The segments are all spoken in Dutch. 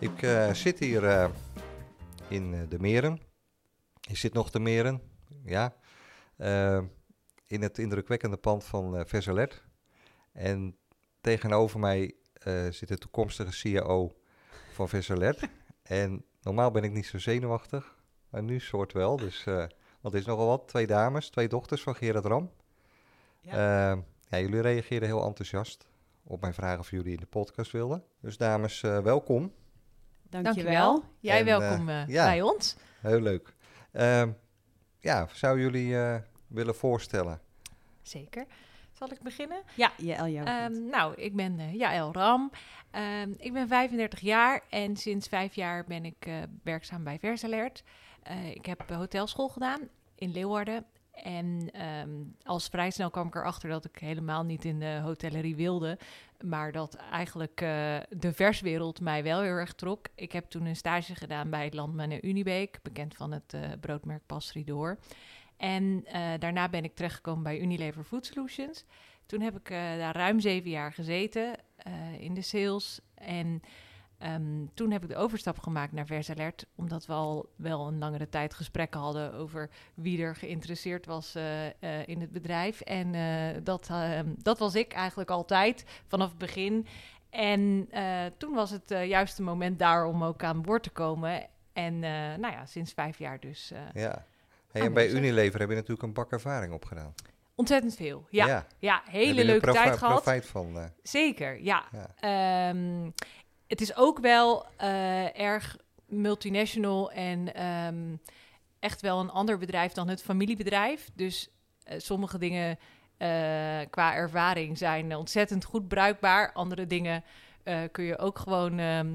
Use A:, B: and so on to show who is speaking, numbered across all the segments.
A: Ik eh, zit hier eh, in eh, de Meren. Je zit nog te Meren, ja. In het indrukwekkende pand van Versalert. En tegenover mij zit de toekomstige CEO van Versalert. en normaal ben ik niet zo zenuwachtig, maar nu soort wel. Dus, want er is nogal wat. Twee dames, twee dochters van Gerard Ram.
B: Ja.
A: Ja, jullie reageerden heel enthousiast op mijn vragen of jullie in de podcast wilden. Dus dames, welkom.
B: Dankjewel. Jij
A: En,
B: welkom
A: eh,
B: eh,
A: ja.
B: bij ons.
A: Heel leuk. Ehm, ja, zou jullie eh, willen voorstellen?
B: Zeker. Zal ik beginnen?
C: Ja, Jaël, jou
B: Ehm, nou, ik ben eh Jaël Ram. Ehm, ik ben 35 jaar en sinds vijf jaar ben ik eh, werkzaam bij Versalert. Eh, ik heb hotelschool gedaan in Leeuwarden. En ehm, als vrij snel kwam ik erachter dat ik helemaal niet in de hotellerie wilde. Maar dat eigenlijk eh, de verswereld mij wel heel erg trok. Ik heb toen een stage gedaan bij het Landman en Unibeek, bekend van het eh, broodmerk Passerie Door. En eh, daarna ben ik terechtgekomen bij Unilever Food Solutions. Toen heb ik daar ruim zeven jaar gezeten in de sales. En ehm, toen heb ik de overstap gemaakt naar Versalert. Omdat we al wel een langere tijd gesprekken hadden over wie er geïnteresseerd was eh, eh, in het bedrijf. En eh, dat, ehm, dat was ik eigenlijk altijd vanaf het begin. En toen was het juiste moment daar om ook aan boord te komen. En nou ja, sinds vijf jaar dus
A: Ja. Hey, en bij. Unilever heb je natuurlijk een bak ervaring opgedaan.
B: ontzettend veel. Ja, ja. Hele leuke tijd gehad.
A: profijt van.
B: Zeker, ja.
A: Ja.
B: Ehm, het is ook wel eh, erg multinational en ehm, echt wel een ander bedrijf dan het familiebedrijf. Dus eh, sommige dingen eh, qua ervaring zijn ontzettend goed bruikbaar. Andere dingen eh, kun je ook gewoon ehm,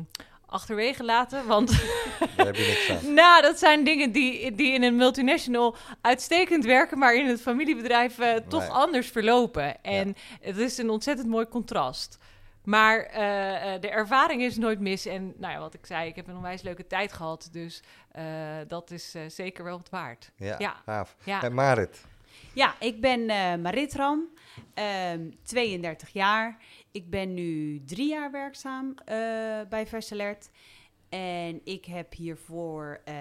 B: achterwege laten, want
A: daar heb je niks aan.
B: nou, dat zijn dingen die, die in een multinational uitstekend werken, maar in het familiebedrijf eh, toch
A: Nee.
B: anders verlopen. En het is een ontzettend mooi contrast. Maar eh, eh, de ervaring is nooit mis. En nou ja, wat ik zei, ik heb een onwijs leuke tijd gehad. Dus eh, dat is eh, zeker wel het waard.
A: Ja,
B: Ja.
A: gaaf.
B: Ja.
A: En Marit,
C: Ja, ik ben eh Marit Ram, ehm, 32 jaar. Ik ben nu drie jaar werkzaam eh, bij Versalert. En ik heb hiervoor eh,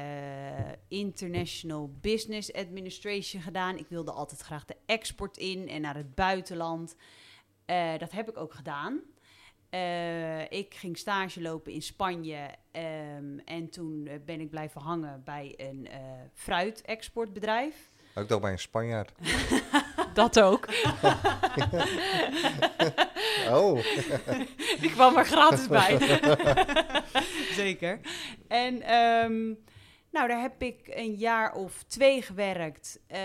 C: International Business Administration gedaan. Ik wilde altijd graag de export in en naar het buitenland. Eh, dat heb ik ook gedaan. Eh, ik ging stage lopen in Spanje ehm, en toen eh, ben ik blijven hangen bij een eh fruitexportbedrijf.
A: ook nog bij een Spanjaard.
B: Dat ook.
A: Oh,
B: Die kwam er gratis bij.
C: Zeker. En ehm, nou, daar heb ik een jaar of twee gewerkt. Eh,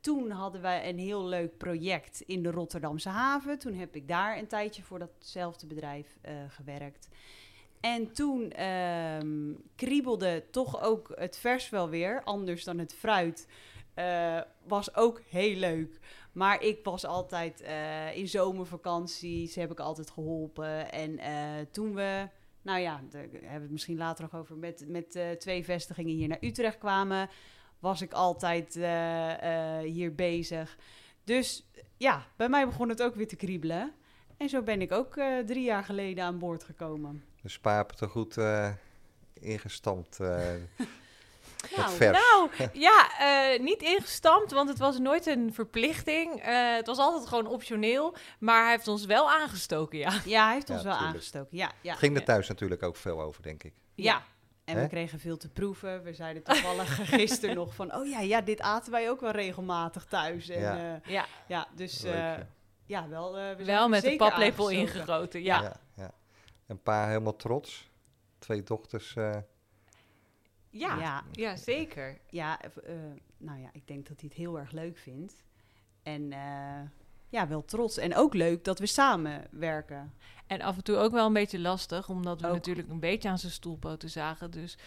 C: toen hadden we een heel leuk project in de Rotterdamse haven. Toen heb ik daar een tijdje voor datzelfde bedrijf eh, gewerkt. En toen ehm, kriebelde toch ook het vers wel weer, anders dan het fruit. Eh, was ook heel leuk. Maar ik was altijd in zomervakanties, heb ik altijd geholpen. En toen we, nou ja, daar hebben we het misschien later nog over, met, met eh, twee vestigingen hier naar Utrecht kwamen, was ik altijd eh, eh, hier bezig. Dus ja, bij mij begon het ook weer te kriebelen. En zo ben ik ook drie jaar geleden aan boord gekomen.
A: de spa heb je er goed ingestampt. Eh,
C: Nou.
B: Nou, ja, eh, niet ingestampt, want het was nooit een verplichting. Eh, het was altijd gewoon optioneel, maar hij heeft ons wel aangestoken, ja.
C: Ja, hij heeft
A: Ja,
C: ons wel
A: tuurlijk.
C: aangestoken. Ja, ja,
A: Het ging er
C: ja.
A: thuis natuurlijk ook veel over, denk ik.
C: Ja. En we kregen veel te proeven. We zeiden toevallig gisteren nog van... oh ja, ja, dit aten wij ook wel regelmatig thuis. En,
A: Ja.
C: ja.
B: Ja,
C: ja, dus eh,
A: ja.
C: wel, eh, we zijn
B: wel met de paplepel
C: aangestoken.
B: ingegoten, ja.
A: ja, ja. En pa helemaal trots. Twee dochters.
B: Ja, ja.
C: Ja.
B: zeker.
C: Ja, eh, eh, nou ja, ik denk dat hij het heel erg leuk vindt. En eh, ja, wel trots. En ook leuk dat we samenwerken.
B: En af en toe ook wel een beetje lastig, omdat we
C: Ook.
B: natuurlijk een beetje aan zijn stoelpoten zagen. Dus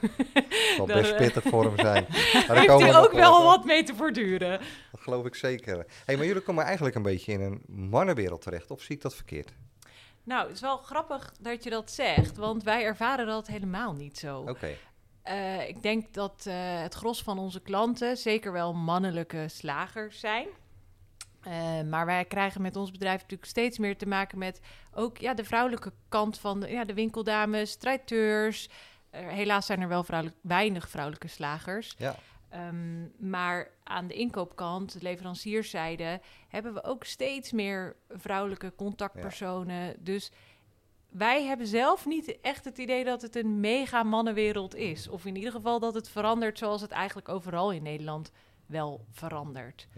A: Het zal best pittig voor hem zijn. Maar daar
B: heeft
A: komen
B: hij ook wel
A: op.
B: wat mee te voortduren.
A: Dat geloof ik zeker. Hey, maar jullie komen eigenlijk een beetje in een mannenwereld terecht. Of zie ik dat verkeerd?
B: Nou, het is wel grappig dat je dat zegt, want wij ervaren dat helemaal niet zo.
A: Oké.
B: Eh, ik denk dat eh, het gros van onze klanten zeker wel mannelijke slagers zijn. Eh, maar wij krijgen met ons bedrijf natuurlijk steeds meer te maken met ook ja, de vrouwelijke kant van de, ja, de winkeldames, traiteurs. Helaas zijn er wel vrouwelijk, weinig vrouwelijke slagers.
A: Ja.
B: Ehm, maar aan de inkoopkant, de leverancierszijde, hebben we ook steeds meer vrouwelijke contactpersonen. Dus wij hebben zelf niet echt het idee dat het een mega mannenwereld is. Of in ieder geval dat het verandert zoals het eigenlijk overal in Nederland wel verandert.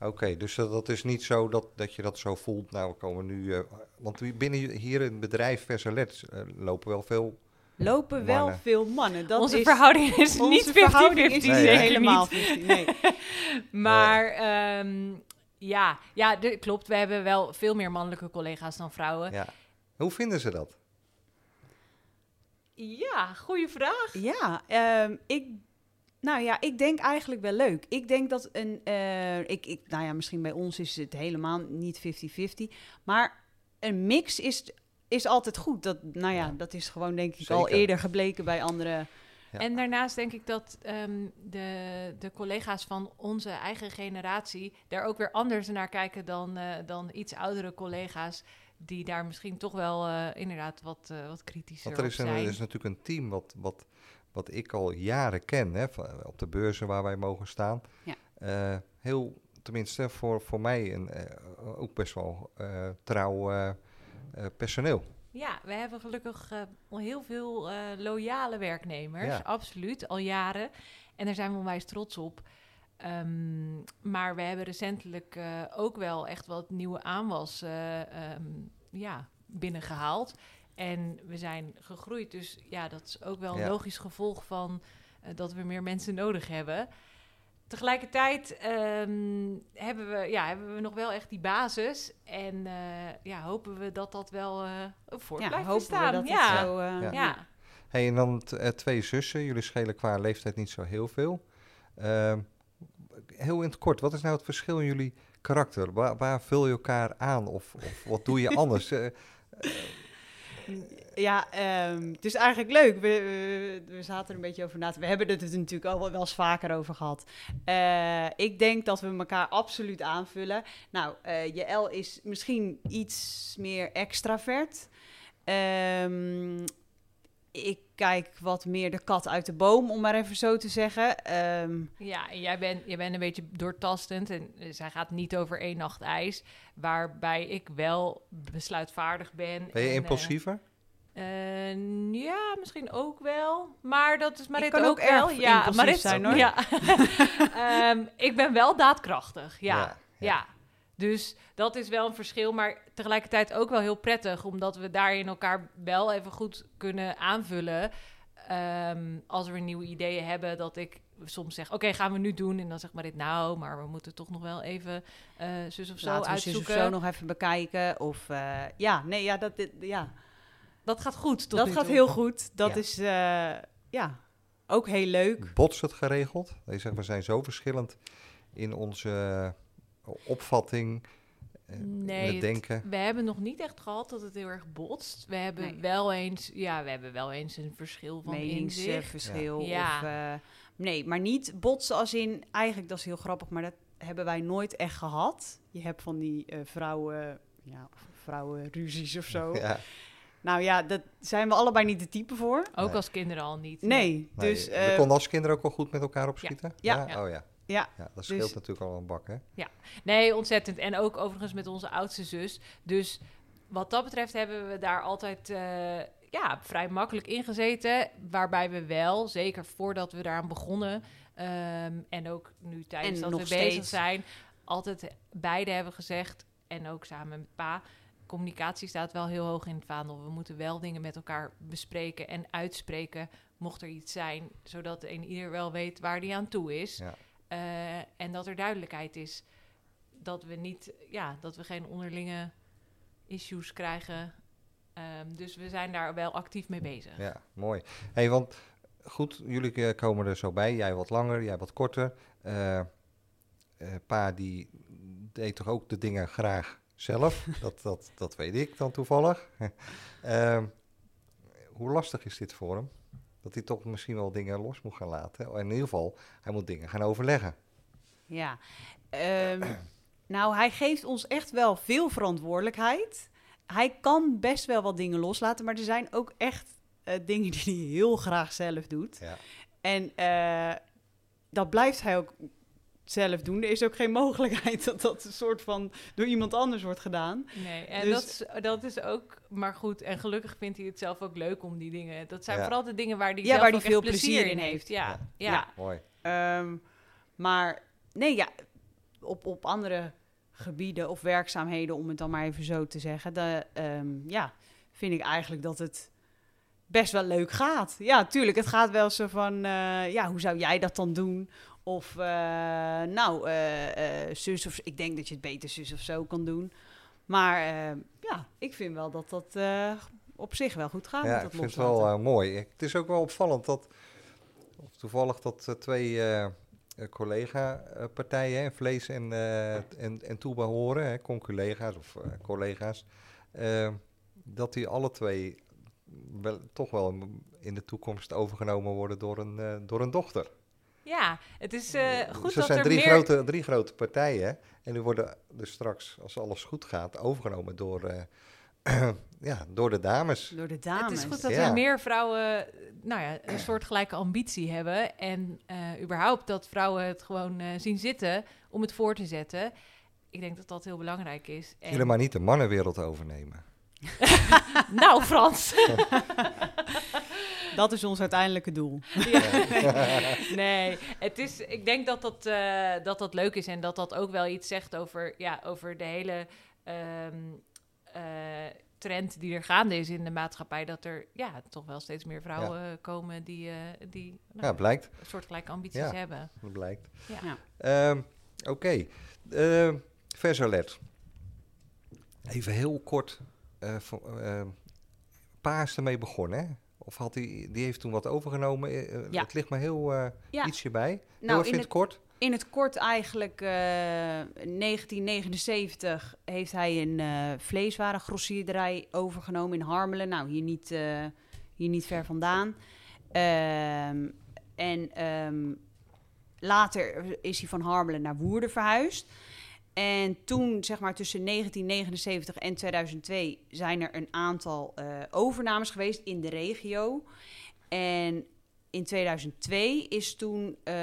A: Oké, dus dat, dat is niet zo dat, dat je dat zo voelt. Nou, we komen nu. eh, want binnen hier in het bedrijf Versalet eh, lopen wel veel.
C: Lopen wel veel mannen. Dat
B: onze
C: is,
B: verhouding is
C: onze
B: niet 50-50.
C: verhouding is
A: Nee,
C: helemaal
B: niet.
C: 50, nee.
B: Maar ehm, ja, ja de- klopt. We hebben wel veel meer mannelijke collega's dan vrouwen.
A: Ja. Hoe vinden ze dat?
B: Ja, goede vraag.
C: Ja, ehm, ik, nou ja, ik denk eigenlijk wel leuk. Ik denk dat een, eh, ik, ik, nou ja, misschien bij ons is het helemaal niet 50-50, maar een mix is, is altijd goed. Dat, nou ja,
A: Ja.
C: dat is gewoon denk ik al eerder gebleken bij andere.
A: Ja.
B: En daarnaast denk ik dat ehm, de, de collega's van onze eigen generatie daar ook weer anders naar kijken dan, eh, dan iets oudere collega's. Die daar misschien toch wel eh, inderdaad wat, eh, wat kritischer
A: Want er
B: op
A: is, een,
B: zijn.
A: er is natuurlijk een team wat, wat, wat ik al jaren ken. Hè, van- op de beurzen waar wij mogen staan.
C: Ja.
A: Eh, heel, tenminste voor, voor mij, een, ook best wel eh, trouw personeel.
B: Ja, we hebben gelukkig eh, heel veel eh, loyale werknemers,
A: Ja.
B: absoluut, al jaren. En daar zijn we onwijs trots op. Ehm, maar we hebben recentelijk eh, ook wel echt wat nieuwe aanwas ehm, ja, binnengehaald. En we zijn gegroeid, dus ja, dat is ook wel een
A: Ja.
B: logisch gevolg van dat we meer mensen nodig hebben. Tegelijkertijd ehm, hebben, we, ja, hebben we nog wel echt die basis. En eh, ja, hopen we dat dat wel eh voort
C: Ja,
B: blijft
C: we dat
B: ja.
C: het zo... eh,
A: Ja.
B: ja.
A: Hey, en dan t- twee zussen. Jullie schelen qua leeftijd niet zo heel veel. Ehm, heel in het kort, wat is nou het verschil in jullie karakter? Waar, waar vul je elkaar aan? Of, of wat doe je anders?
C: Ja, ehm, het is eigenlijk leuk. We, we, zaten er een beetje over na. We hebben het er natuurlijk al wel, eens vaker over gehad. Eh, ik denk dat we elkaar absoluut aanvullen. Nou, eh JL is misschien iets meer extravert. Ehm, ik kijk wat meer de kat uit de boom, om maar even zo te zeggen. Ehm,
B: Ja, en jij bent, jij bent een beetje doortastend en zij gaat niet over één nacht ijs. Waarbij ik wel besluitvaardig ben.
A: ben je
B: en, eh,
A: impulsiever?
B: eh, ja, misschien ook wel. Maar dat is Marit
C: kan
B: ook,
C: ook erg
B: wel. Ja, Marit,
C: zijn, hoor.
B: Ja. Ehm, ik ben wel daadkrachtig, ja.
A: Ja,
B: ja.
A: ja.
B: Dus dat is wel een verschil, maar tegelijkertijd ook wel heel prettig, omdat we daarin elkaar wel even goed kunnen aanvullen. Ehm, als we nieuwe ideeën hebben, dat ik soms zeg: Oké, gaan we nu doen? En dan zegt Marit: Nou, maar we moeten toch nog wel even eh zus of zo
C: laten we zus of
B: uitzoeken.
C: zo nog even bekijken. Of eh, ja, nee, ja, dat, dit- ja.
B: Dat gaat goed. Tot
C: dat
B: nu
C: gaat
B: toe.
C: heel goed. Dat
B: Ja.
C: is eh, ja, ook heel leuk.
A: Bots het geregeld? Je zegt, we zijn zo verschillend in onze opvatting, eh, in
B: Nee,
A: denken.
B: We hebben nog niet echt gehad dat het heel erg botst. We hebben
C: Nee.
B: wel eens, ja, we hebben wel eens een verschil van inzicht.
C: meningsverschil.
B: Ja.
C: Of, eh, nee, maar niet botsen als in... Eigenlijk, dat is heel grappig, maar dat hebben wij nooit echt gehad. Je hebt van die eh, vrouwen... Ja, vrouwenruzies of zo.
A: Ja,
C: Nou ja, dat zijn we allebei niet de type voor.
B: Ook
A: Nee.
B: als kinderen al niet.
C: Nee,
A: nee,
C: dus...
A: we konden als kinderen ook wel goed met elkaar opschieten?
C: Ja.
B: Ja.
A: Oh ja.
C: Ja,
A: Ja, dat scheelt
C: dus-
A: natuurlijk al een bak, hè?
B: Nee, ontzettend. En ook overigens met onze oudste zus. Dus wat dat betreft hebben we daar altijd eh, ja, vrij makkelijk in gezeten. Waarbij we wel, zeker voordat we daaraan begonnen... ehm, en ook nu tijdens
C: En
B: dat we bezig
C: steeds.
B: zijn... altijd beide hebben gezegd, en ook samen met pa... communicatie staat wel heel hoog in het vaandel. We moeten wel dingen met elkaar bespreken en uitspreken... mocht er iets zijn, zodat een ieder wel weet waar die aan toe is...
A: Ja.
B: Eh, en dat er duidelijkheid is. dat we niet, ja, dat we geen onderlinge issues krijgen. Ehm, dus we zijn daar wel actief mee bezig.
A: Ja, mooi. hey, want goed, jullie eh, komen er zo bij. Jij wat langer, jij wat korter. Eh, eh, pa die deed toch ook de dingen graag zelf. dat, dat, dat weet ik dan toevallig. Ehm, hoe lastig is dit voor hem? Dat hij toch misschien wel dingen los moet gaan laten. In ieder geval, hij moet dingen gaan overleggen.
C: Ja, ehm, nou, hij geeft ons echt wel veel verantwoordelijkheid. Hij kan best wel wat dingen loslaten, maar er zijn ook echt eh, dingen die hij heel graag zelf doet.
A: Ja.
C: En eh, dat blijft hij ook zelf doen. Er is ook geen mogelijkheid dat dat een soort van door iemand anders wordt gedaan.
B: Nee, en
C: Dus-
B: dat, is, dat is ook maar goed. En gelukkig vindt hij het zelf ook leuk om die dingen. Dat zijn
A: Ja.
B: vooral de dingen waar hij
C: Ja,
B: zelf
C: waar veel plezier in
B: heeft. Ja.
A: ja.
B: Ja.
A: Mooi.
C: Ehm, maar nee, ja, op, op andere gebieden of werkzaamheden, om het dan maar even zo te zeggen, de, ehm, ja, vind ik eigenlijk dat het best wel leuk gaat. Ja, tuurlijk, het gaat wel zo van, eh, ja, hoe zou jij dat dan doen? Of, eh, nou, eh, eh, zus of ik denk dat je het beter zus of zo kan doen. Maar ja, ik vind wel dat dat op zich wel goed gaat.
A: Ja,
C: met
A: ik
C: dat
A: vind het wel mooi. Het is ook wel opvallend dat, of toevallig dat twee collega-partijen, vlees en, en, en toebehoren, hè, conculega's of collega's, dat die alle twee wel, toch wel in de toekomst overgenomen worden door een, door een dochter.
B: Ja, het is eh, goed
A: Ze
B: dat
A: zijn
B: er
A: drie,
B: meer...
A: grote, drie grote partijen en die worden dus straks, als alles goed gaat, overgenomen door, eh, ja, door de dames.
C: Door de dames.
B: Het is goed dat
A: Ja.
B: er meer vrouwen nou ja, een soortgelijke ambitie hebben. En eh, überhaupt dat vrouwen het gewoon eh, zien zitten om het voor te zetten. Ik denk dat dat heel belangrijk is. En-
A: Jullie maar niet de mannenwereld overnemen.
B: Nou, Frans.
C: Dat is ons uiteindelijke doel.
B: nee, het is, ik denk dat dat, eh, dat dat leuk is en dat dat ook wel iets zegt over, ja, over de hele ehm, eh, trend die er gaande is in de maatschappij. Dat er ja, toch wel steeds meer vrouwen komen die, eh, die nou,
A: Ja, blijkt.
B: een soortgelijke ambities
A: Ja.
B: hebben.
A: Dat blijkt.
B: Ja.
C: Ja.
A: Ehm, Oké. Ehm, Versalert. Even heel kort. eh ehm, pa is ermee begonnen, hè? Of had hij, die heeft toen wat overgenomen? Eh, eh,
C: Ja.
A: Het ligt me heel eh,
C: Ja.
A: ietsje bij. Nou,
C: in
A: het kort.
C: In het kort eigenlijk, eh 1979 heeft hij een eh vleeswarengrossierderij overgenomen in Harmelen. Nou, hier niet, hier niet ver vandaan. Ehm, en ehm, later is hij van Harmelen naar Woerden verhuisd. En toen, zeg maar tussen 1979 en 2002, zijn er een aantal eh, overnames geweest in de regio. En in 2002 is toen eh,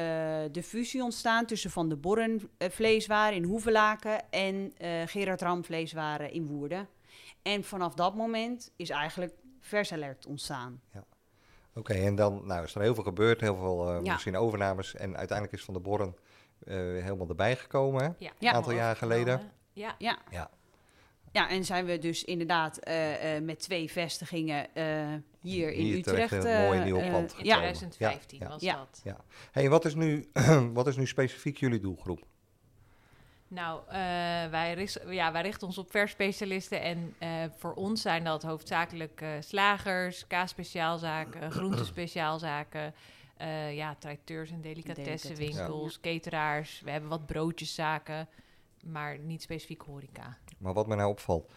C: de fusie ontstaan tussen Van de Borren eh, vleeswaren in Hoevelaken en Gerard Ram vleeswaren in Woerden. En vanaf dat moment is eigenlijk Versalert ontstaan.
A: Oké, en dan nou, is er heel veel gebeurd. Heel veel
C: Ja.
A: misschien overnames. En uiteindelijk is Van de Borren helemaal erbij gekomen.
B: Ja,
C: Ja.
A: Aantal jaar geleden.
B: Ja,
C: Ja.
A: Ja.
C: Ja, en zijn we dus inderdaad eh, eh, met twee vestigingen eh, hier in
A: Hier terecht
C: Utrecht. eh,
A: nieuwe
C: eh,
A: pand
B: in
A: gekomen.
C: ja,
B: 2015
A: Ja,
B: was
C: ja.
B: dat.
A: Hey, en wat is, nu, wat is nu specifiek jullie doelgroep?
B: Nou, eh, wij, ja, wij richten ons op versspecialisten. En eh, voor ons zijn dat hoofdzakelijk eh, slagers, kaasspeciaalzaken, groentespeciaalzaken. Eh ja, traiteurs en delicatessenwinkels, cateraars. We hebben wat broodjeszaken, maar niet specifiek horeca.
A: Maar wat me nou opvalt,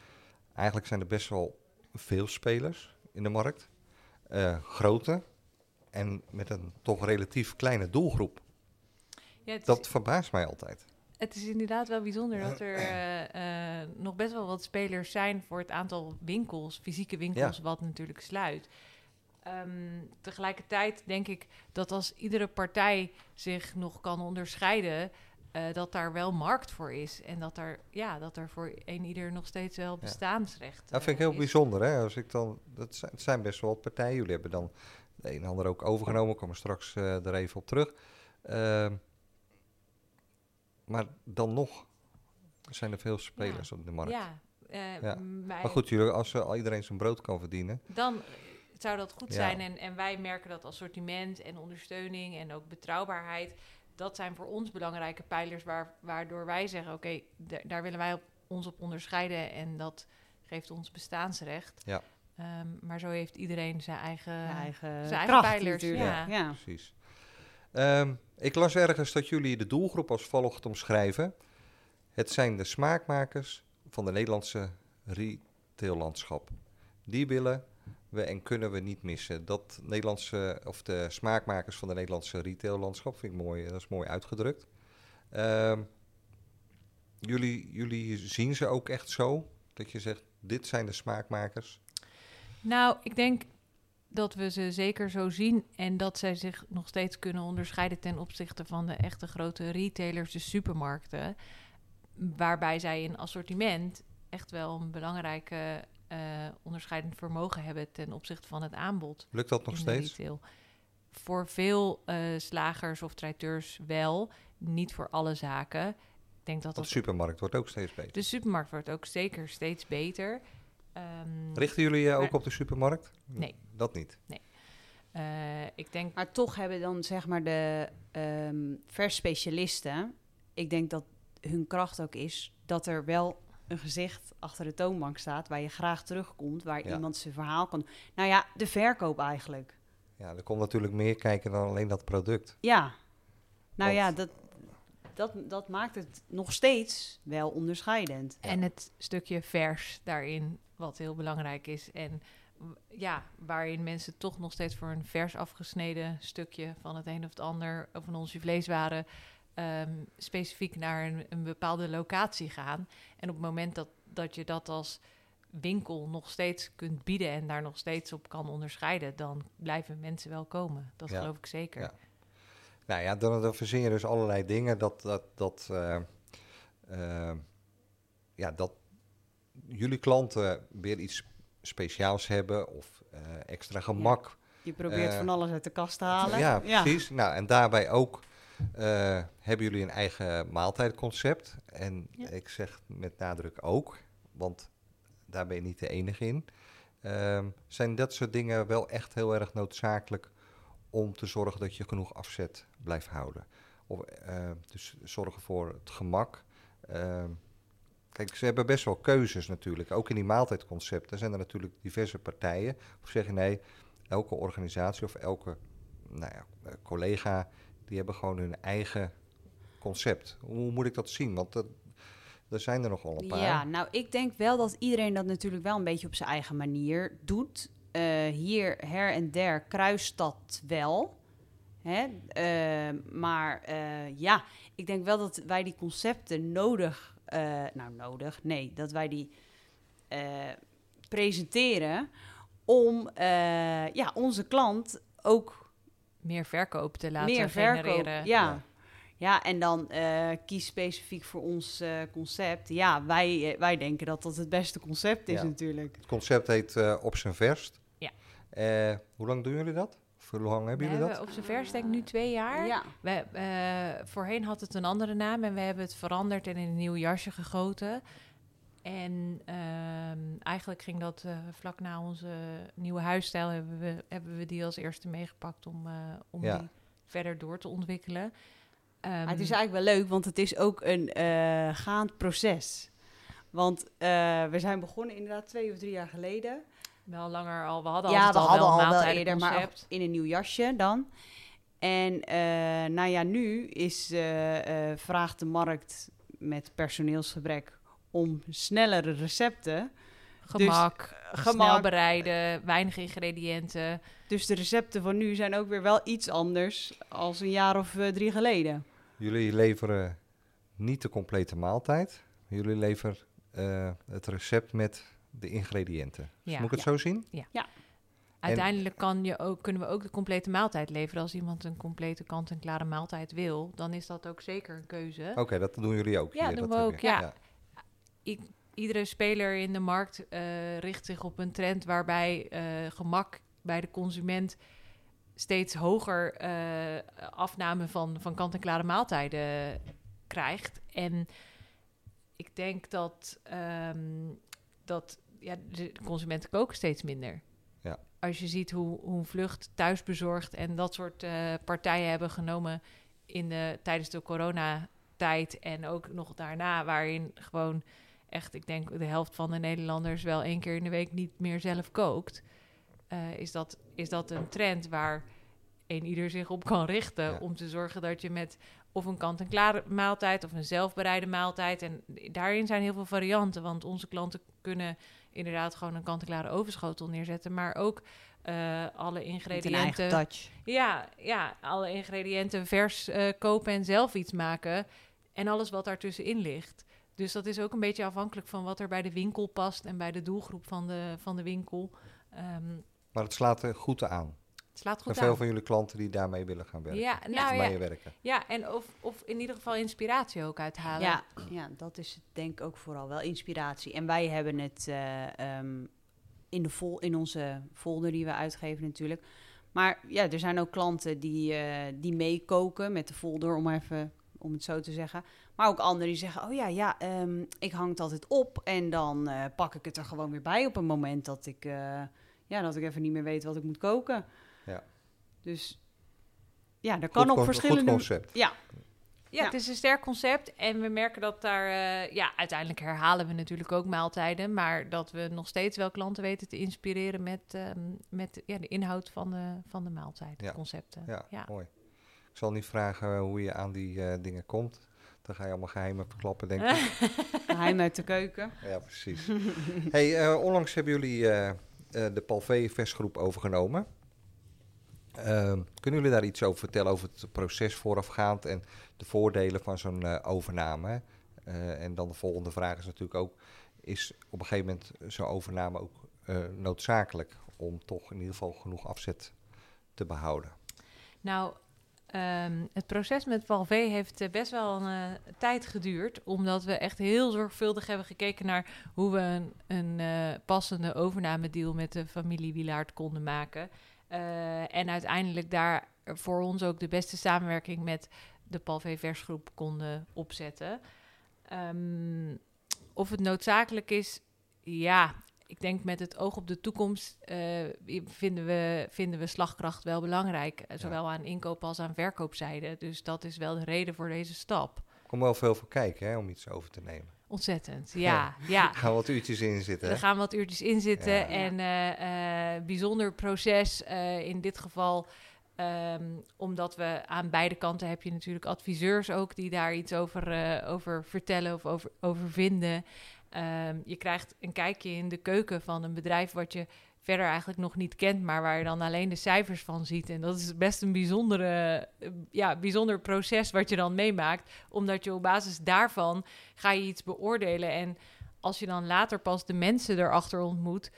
A: eigenlijk zijn er best wel veel spelers in de markt. Eh, grote en met een toch relatief kleine doelgroep.
B: Ja, het, is,
A: Dat verbaast mij altijd.
B: het is inderdaad wel bijzonder dat er eh, nog best wel wat spelers zijn voor het aantal winkels, fysieke winkels, wat natuurlijk sluit. Ehm, tegelijkertijd denk ik dat als iedere partij zich nog kan onderscheiden, eh, dat daar wel markt voor is. En dat er, ja, dat er voor een ieder nog steeds wel bestaansrecht
A: Dat vind ik
B: eh,
A: heel
B: is.
A: bijzonder. Hè? Als ik dan, dat zijn, het zijn best wel wat partijen. Jullie hebben dan de een en ander ook overgenomen. Ik kom er straks eh, er even op terug. Ehm, maar dan nog zijn er veel spelers op de markt.
B: Ja,
A: Maar goed, jullie, als al iedereen zijn brood kan verdienen.
B: dan zou dat goed
A: Ja.
B: zijn. En, en wij merken dat assortiment en ondersteuning en ook betrouwbaarheid. dat zijn voor ons belangrijke pijlers waar, waardoor wij zeggen: oké, da- daar willen wij op, ons op onderscheiden en dat geeft ons bestaansrecht.
A: Ja.
B: Ehm, maar zo heeft iedereen zijn eigen.
C: Zijn eigen,
B: zijn eigen
C: kracht
B: pijlers,
C: natuurlijk.
B: ja.
C: Ja.
A: Precies. Ehm, ik las ergens dat jullie de doelgroep als volgt omschrijven. Het zijn de smaakmakers van de Nederlandse retaillandschap. Die willen we en kunnen we niet missen. Dat Nederlandse, of de smaakmakers van de Nederlandse retaillandschap, vind ik mooi, dat is mooi uitgedrukt. Ehm, jullie, jullie zien ze ook echt zo? Dat je zegt, dit zijn de smaakmakers?
B: Nou, ik denk dat we ze zeker zo zien en dat zij zich nog steeds kunnen onderscheiden ten opzichte van de echte grote retailers, de supermarkten. Waarbij zij in assortiment echt wel een belangrijke eh, onderscheidend vermogen hebben ten opzichte van het aanbod.
A: Lukt dat nog steeds?
B: retail. Voor veel eh, slagers of traiteurs wel, niet voor alle zaken. Ik denk dat
A: Want
B: dat
A: de supermarkt wordt ook steeds beter.
B: de supermarkt wordt ook zeker steeds beter. Ehm,
A: Richten jullie je ook op de supermarkt?
B: Nee.
A: Dat niet.
B: eh, ik denk
C: Maar toch hebben dan zeg maar de ehm versspecialisten, ik denk dat hun kracht ook is dat er wel een gezicht achter de toonbank staat waar je graag terugkomt, waar
A: Ja.
C: iemand zijn verhaal kan. Nou ja, de verkoop eigenlijk.
A: Ja, er komt natuurlijk meer kijken dan alleen dat product.
C: Ja. Nou
A: Want-
C: ja, dat, dat, dat maakt het nog steeds wel onderscheidend.
B: En het stukje vers daarin, wat heel belangrijk is. En ja, waarin mensen toch nog steeds voor een vers afgesneden stukje van het een of het ander, of van onze vleeswaren, ehm, specifiek naar een, een bepaalde locatie gaan. En op het moment dat, dat je dat als winkel nog steeds kunt bieden en daar nog steeds op kan onderscheiden, dan blijven mensen wel komen. Dat
A: Ja.
B: geloof ik zeker.
A: Ja. Nou ja, dan, dan verzin je dus allerlei dingen dat, dat, dat, eh, eh, ja, dat jullie klanten weer iets speciaals hebben of eh, extra gemak.
C: Je probeert van alles uit de kast te halen.
A: Ja, precies. Nou, en daarbij ook eh, hebben jullie een eigen maaltijdconcept. En
B: Ja.
A: ik zeg met nadruk ook, want daar ben je niet de enige in. Ehm, zijn dat soort dingen wel echt heel erg noodzakelijk om te zorgen dat je genoeg afzet blijft houden? Of, eh, dus zorgen voor het gemak. Ehm, kijk, ze hebben best wel keuzes natuurlijk. Ook in die maaltijdconcepten zijn er natuurlijk diverse partijen. Of zeg je nee, elke organisatie of elke nou ja, eh, collega, die hebben gewoon hun eigen concept. Hoe moet ik dat zien? Want dat, er zijn er nogal een paar.
C: Ja, nou, ik denk wel dat iedereen dat natuurlijk wel een beetje op zijn eigen manier doet. Eh, hier her en der kruist dat wel. Hè? Eh, maar eh, ja, ik denk wel dat wij die concepten nodig, nou nodig, nee, dat wij die presenteren om ja, onze klant ook
B: Meer verkoop te laten
C: meer verkoop.
B: genereren.
C: Ja.
A: Ja.
C: ja. en dan eh, kies specifiek voor ons eh, concept. Ja, wij, eh, wij denken dat dat het beste concept is
A: Ja.
C: natuurlijk.
A: Het concept heet eh, Op zijn verst.
B: Ja.
A: Eh, hoe lang doen jullie dat? Of hoe lang hebben
B: We
A: jullie dat?
B: op zijn vers denk ik nu twee jaar.
C: Ja.
B: We, eh, voorheen had het een andere naam en we hebben het veranderd en in een nieuw jasje gegoten. En ehm, eigenlijk ging dat eh, vlak na onze nieuwe huisstijl hebben we, hebben we die als eerste meegepakt om, eh, om
A: Ja.
B: die verder door te ontwikkelen.
C: Maar
B: Ehm,
C: het is eigenlijk wel leuk, want het is ook een eh, gaand proces. Want eh, we zijn begonnen inderdaad twee of drie jaar geleden.
B: wel langer al. We hadden
C: ja, we
B: al
C: hadden
B: wel
C: al
B: een
C: wel eerder, maar in een nieuw jasje dan. En eh, nou ja, nu is, eh, eh, vraagt de markt met personeelsgebrek om snellere recepten.
B: Gemak, snel
C: gemak.
B: bereiden, weinig ingrediënten.
C: Dus de recepten van nu zijn ook weer wel iets anders als een jaar of eh, drie geleden.
A: Jullie leveren niet de complete maaltijd. Jullie leveren eh, het recept met de ingrediënten. Dus
B: Ja.
A: moet ik het zo zien?
B: Uiteindelijk kan je ook, kunnen we ook de complete maaltijd leveren. Als iemand een complete kant-en-klare maaltijd wil, dan is dat ook zeker een keuze.
A: Oké, dat doen jullie ook
B: Ja,
A: hier.
B: doen
A: dat
B: we ook, ja. Iedere speler in de markt eh, richt zich op een trend waarbij eh, gemak bij de consument steeds hoger eh, afname van, van kant-en-klare maaltijden krijgt. En ik denk dat, ehm, dat ja, de consumenten koken steeds minder.
A: Ja.
B: Als je ziet hoe, hoe vlucht thuisbezorgd en dat soort partijen hebben genomen in de, tijdens de coronatijd en ook nog daarna, waarin gewoon echt, ik denk de helft van de Nederlanders wel één keer in de week niet meer zelf kookt, eh, is, dat, is dat een trend waar een ieder zich op kan richten
A: Ja.
B: om te zorgen dat je met of een kant-en-klare maaltijd of een zelfbereide maaltijd. En daarin zijn heel veel varianten, want onze klanten kunnen inderdaad gewoon een kant-en-klare ovenschotel neerzetten, maar ook eh, alle ingrediënten.
C: touch.
B: Ja, ja, alle ingrediënten vers eh, kopen en zelf iets maken. En alles wat daartussenin ligt. Dus dat is ook een beetje afhankelijk van wat er bij de winkel past en bij de doelgroep van de, van de winkel. Ehm,
A: Maar het slaat er goed aan.
B: het slaat
A: Er
B: goed
A: zijn veel
B: aan.
A: van jullie klanten die daarmee willen gaan werken.
B: Ja,
A: Of
B: nou
A: werken.
B: ja, en of, of in ieder geval inspiratie ook uithalen.
C: Ja, ja, dat is het denk ik ook vooral wel inspiratie. En wij hebben het eh, ehm, in, de vol, in onze folder die we uitgeven natuurlijk. Maar ja, er zijn ook klanten die, eh, die meekoken met de folder, om even om het zo te zeggen. Maar ook anderen die zeggen, oh ja, ja, ehm, ik hang het altijd op en dan eh, pak ik het er gewoon weer bij op een moment dat ik, eh, ja, dat ik even niet meer weet wat ik moet koken.
A: Ja.
C: Dus ja, er kan
A: Goed
C: op verschillende...
A: Goed concept.
C: Ja,
B: Ja,
C: Ja.
B: het is een sterk concept en we merken dat daar, eh, ja, uiteindelijk herhalen we natuurlijk ook maaltijden, maar dat we nog steeds wel klanten weten te inspireren met, ehm, met ja, de inhoud van de, van de maaltijd,
A: Ja.
B: concepten.
A: Ja,
B: Ja.
A: mooi. Ik zal niet vragen hoe je aan die eh, dingen komt. Dan ga je allemaal geheimen verklappen, denk ik.
C: geheim uit de keuken.
A: ja, precies. hey, eh, onlangs hebben jullie eh, eh, de Palvé versgroep overgenomen. Ehm, kunnen jullie daar iets over vertellen, over het proces voorafgaand en de voordelen van zo'n overname? En dan de volgende vraag is natuurlijk ook, is op een gegeven moment zo'n overname ook noodzakelijk om toch in ieder geval genoeg afzet te behouden?
B: Nou, ehm, het proces met Valvé heeft eh, best wel een eh, tijd geduurd, omdat we echt heel zorgvuldig hebben gekeken naar hoe we een, een eh, passende overnamedeal met de familie Wilaert konden maken. En uiteindelijk daar voor ons ook de beste samenwerking met de Palvé Versgroep konden opzetten. Ehm, of het noodzakelijk is, ja, ik denk met het oog op de toekomst eh, vinden, we, vinden we slagkracht wel belangrijk. eh, Zowel aan inkoop als aan verkoopzijde. Dus dat is wel de reden voor deze stap.
A: Komt wel veel voor kijken hè, om iets over te nemen.
B: Ontzettend, ja. ja.
A: Er gaan wat uurtjes in zitten.
B: Er
A: hè?
B: gaan wat uurtjes in zitten.
A: Ja.
B: En eh, bijzonder proces in dit geval. ehm, omdat we aan beide kanten heb je natuurlijk adviseurs ook die daar iets over, over vertellen of over, over vinden. Ehm, je krijgt een kijkje in de keuken van een bedrijf wat je verder eigenlijk nog niet kent, maar waar je dan alleen de cijfers van ziet. En dat is best een bijzondere, eh, ja, bijzonder proces wat je dan meemaakt, omdat je op basis daarvan ga je iets beoordelen. En als je dan later pas de mensen erachter ontmoet,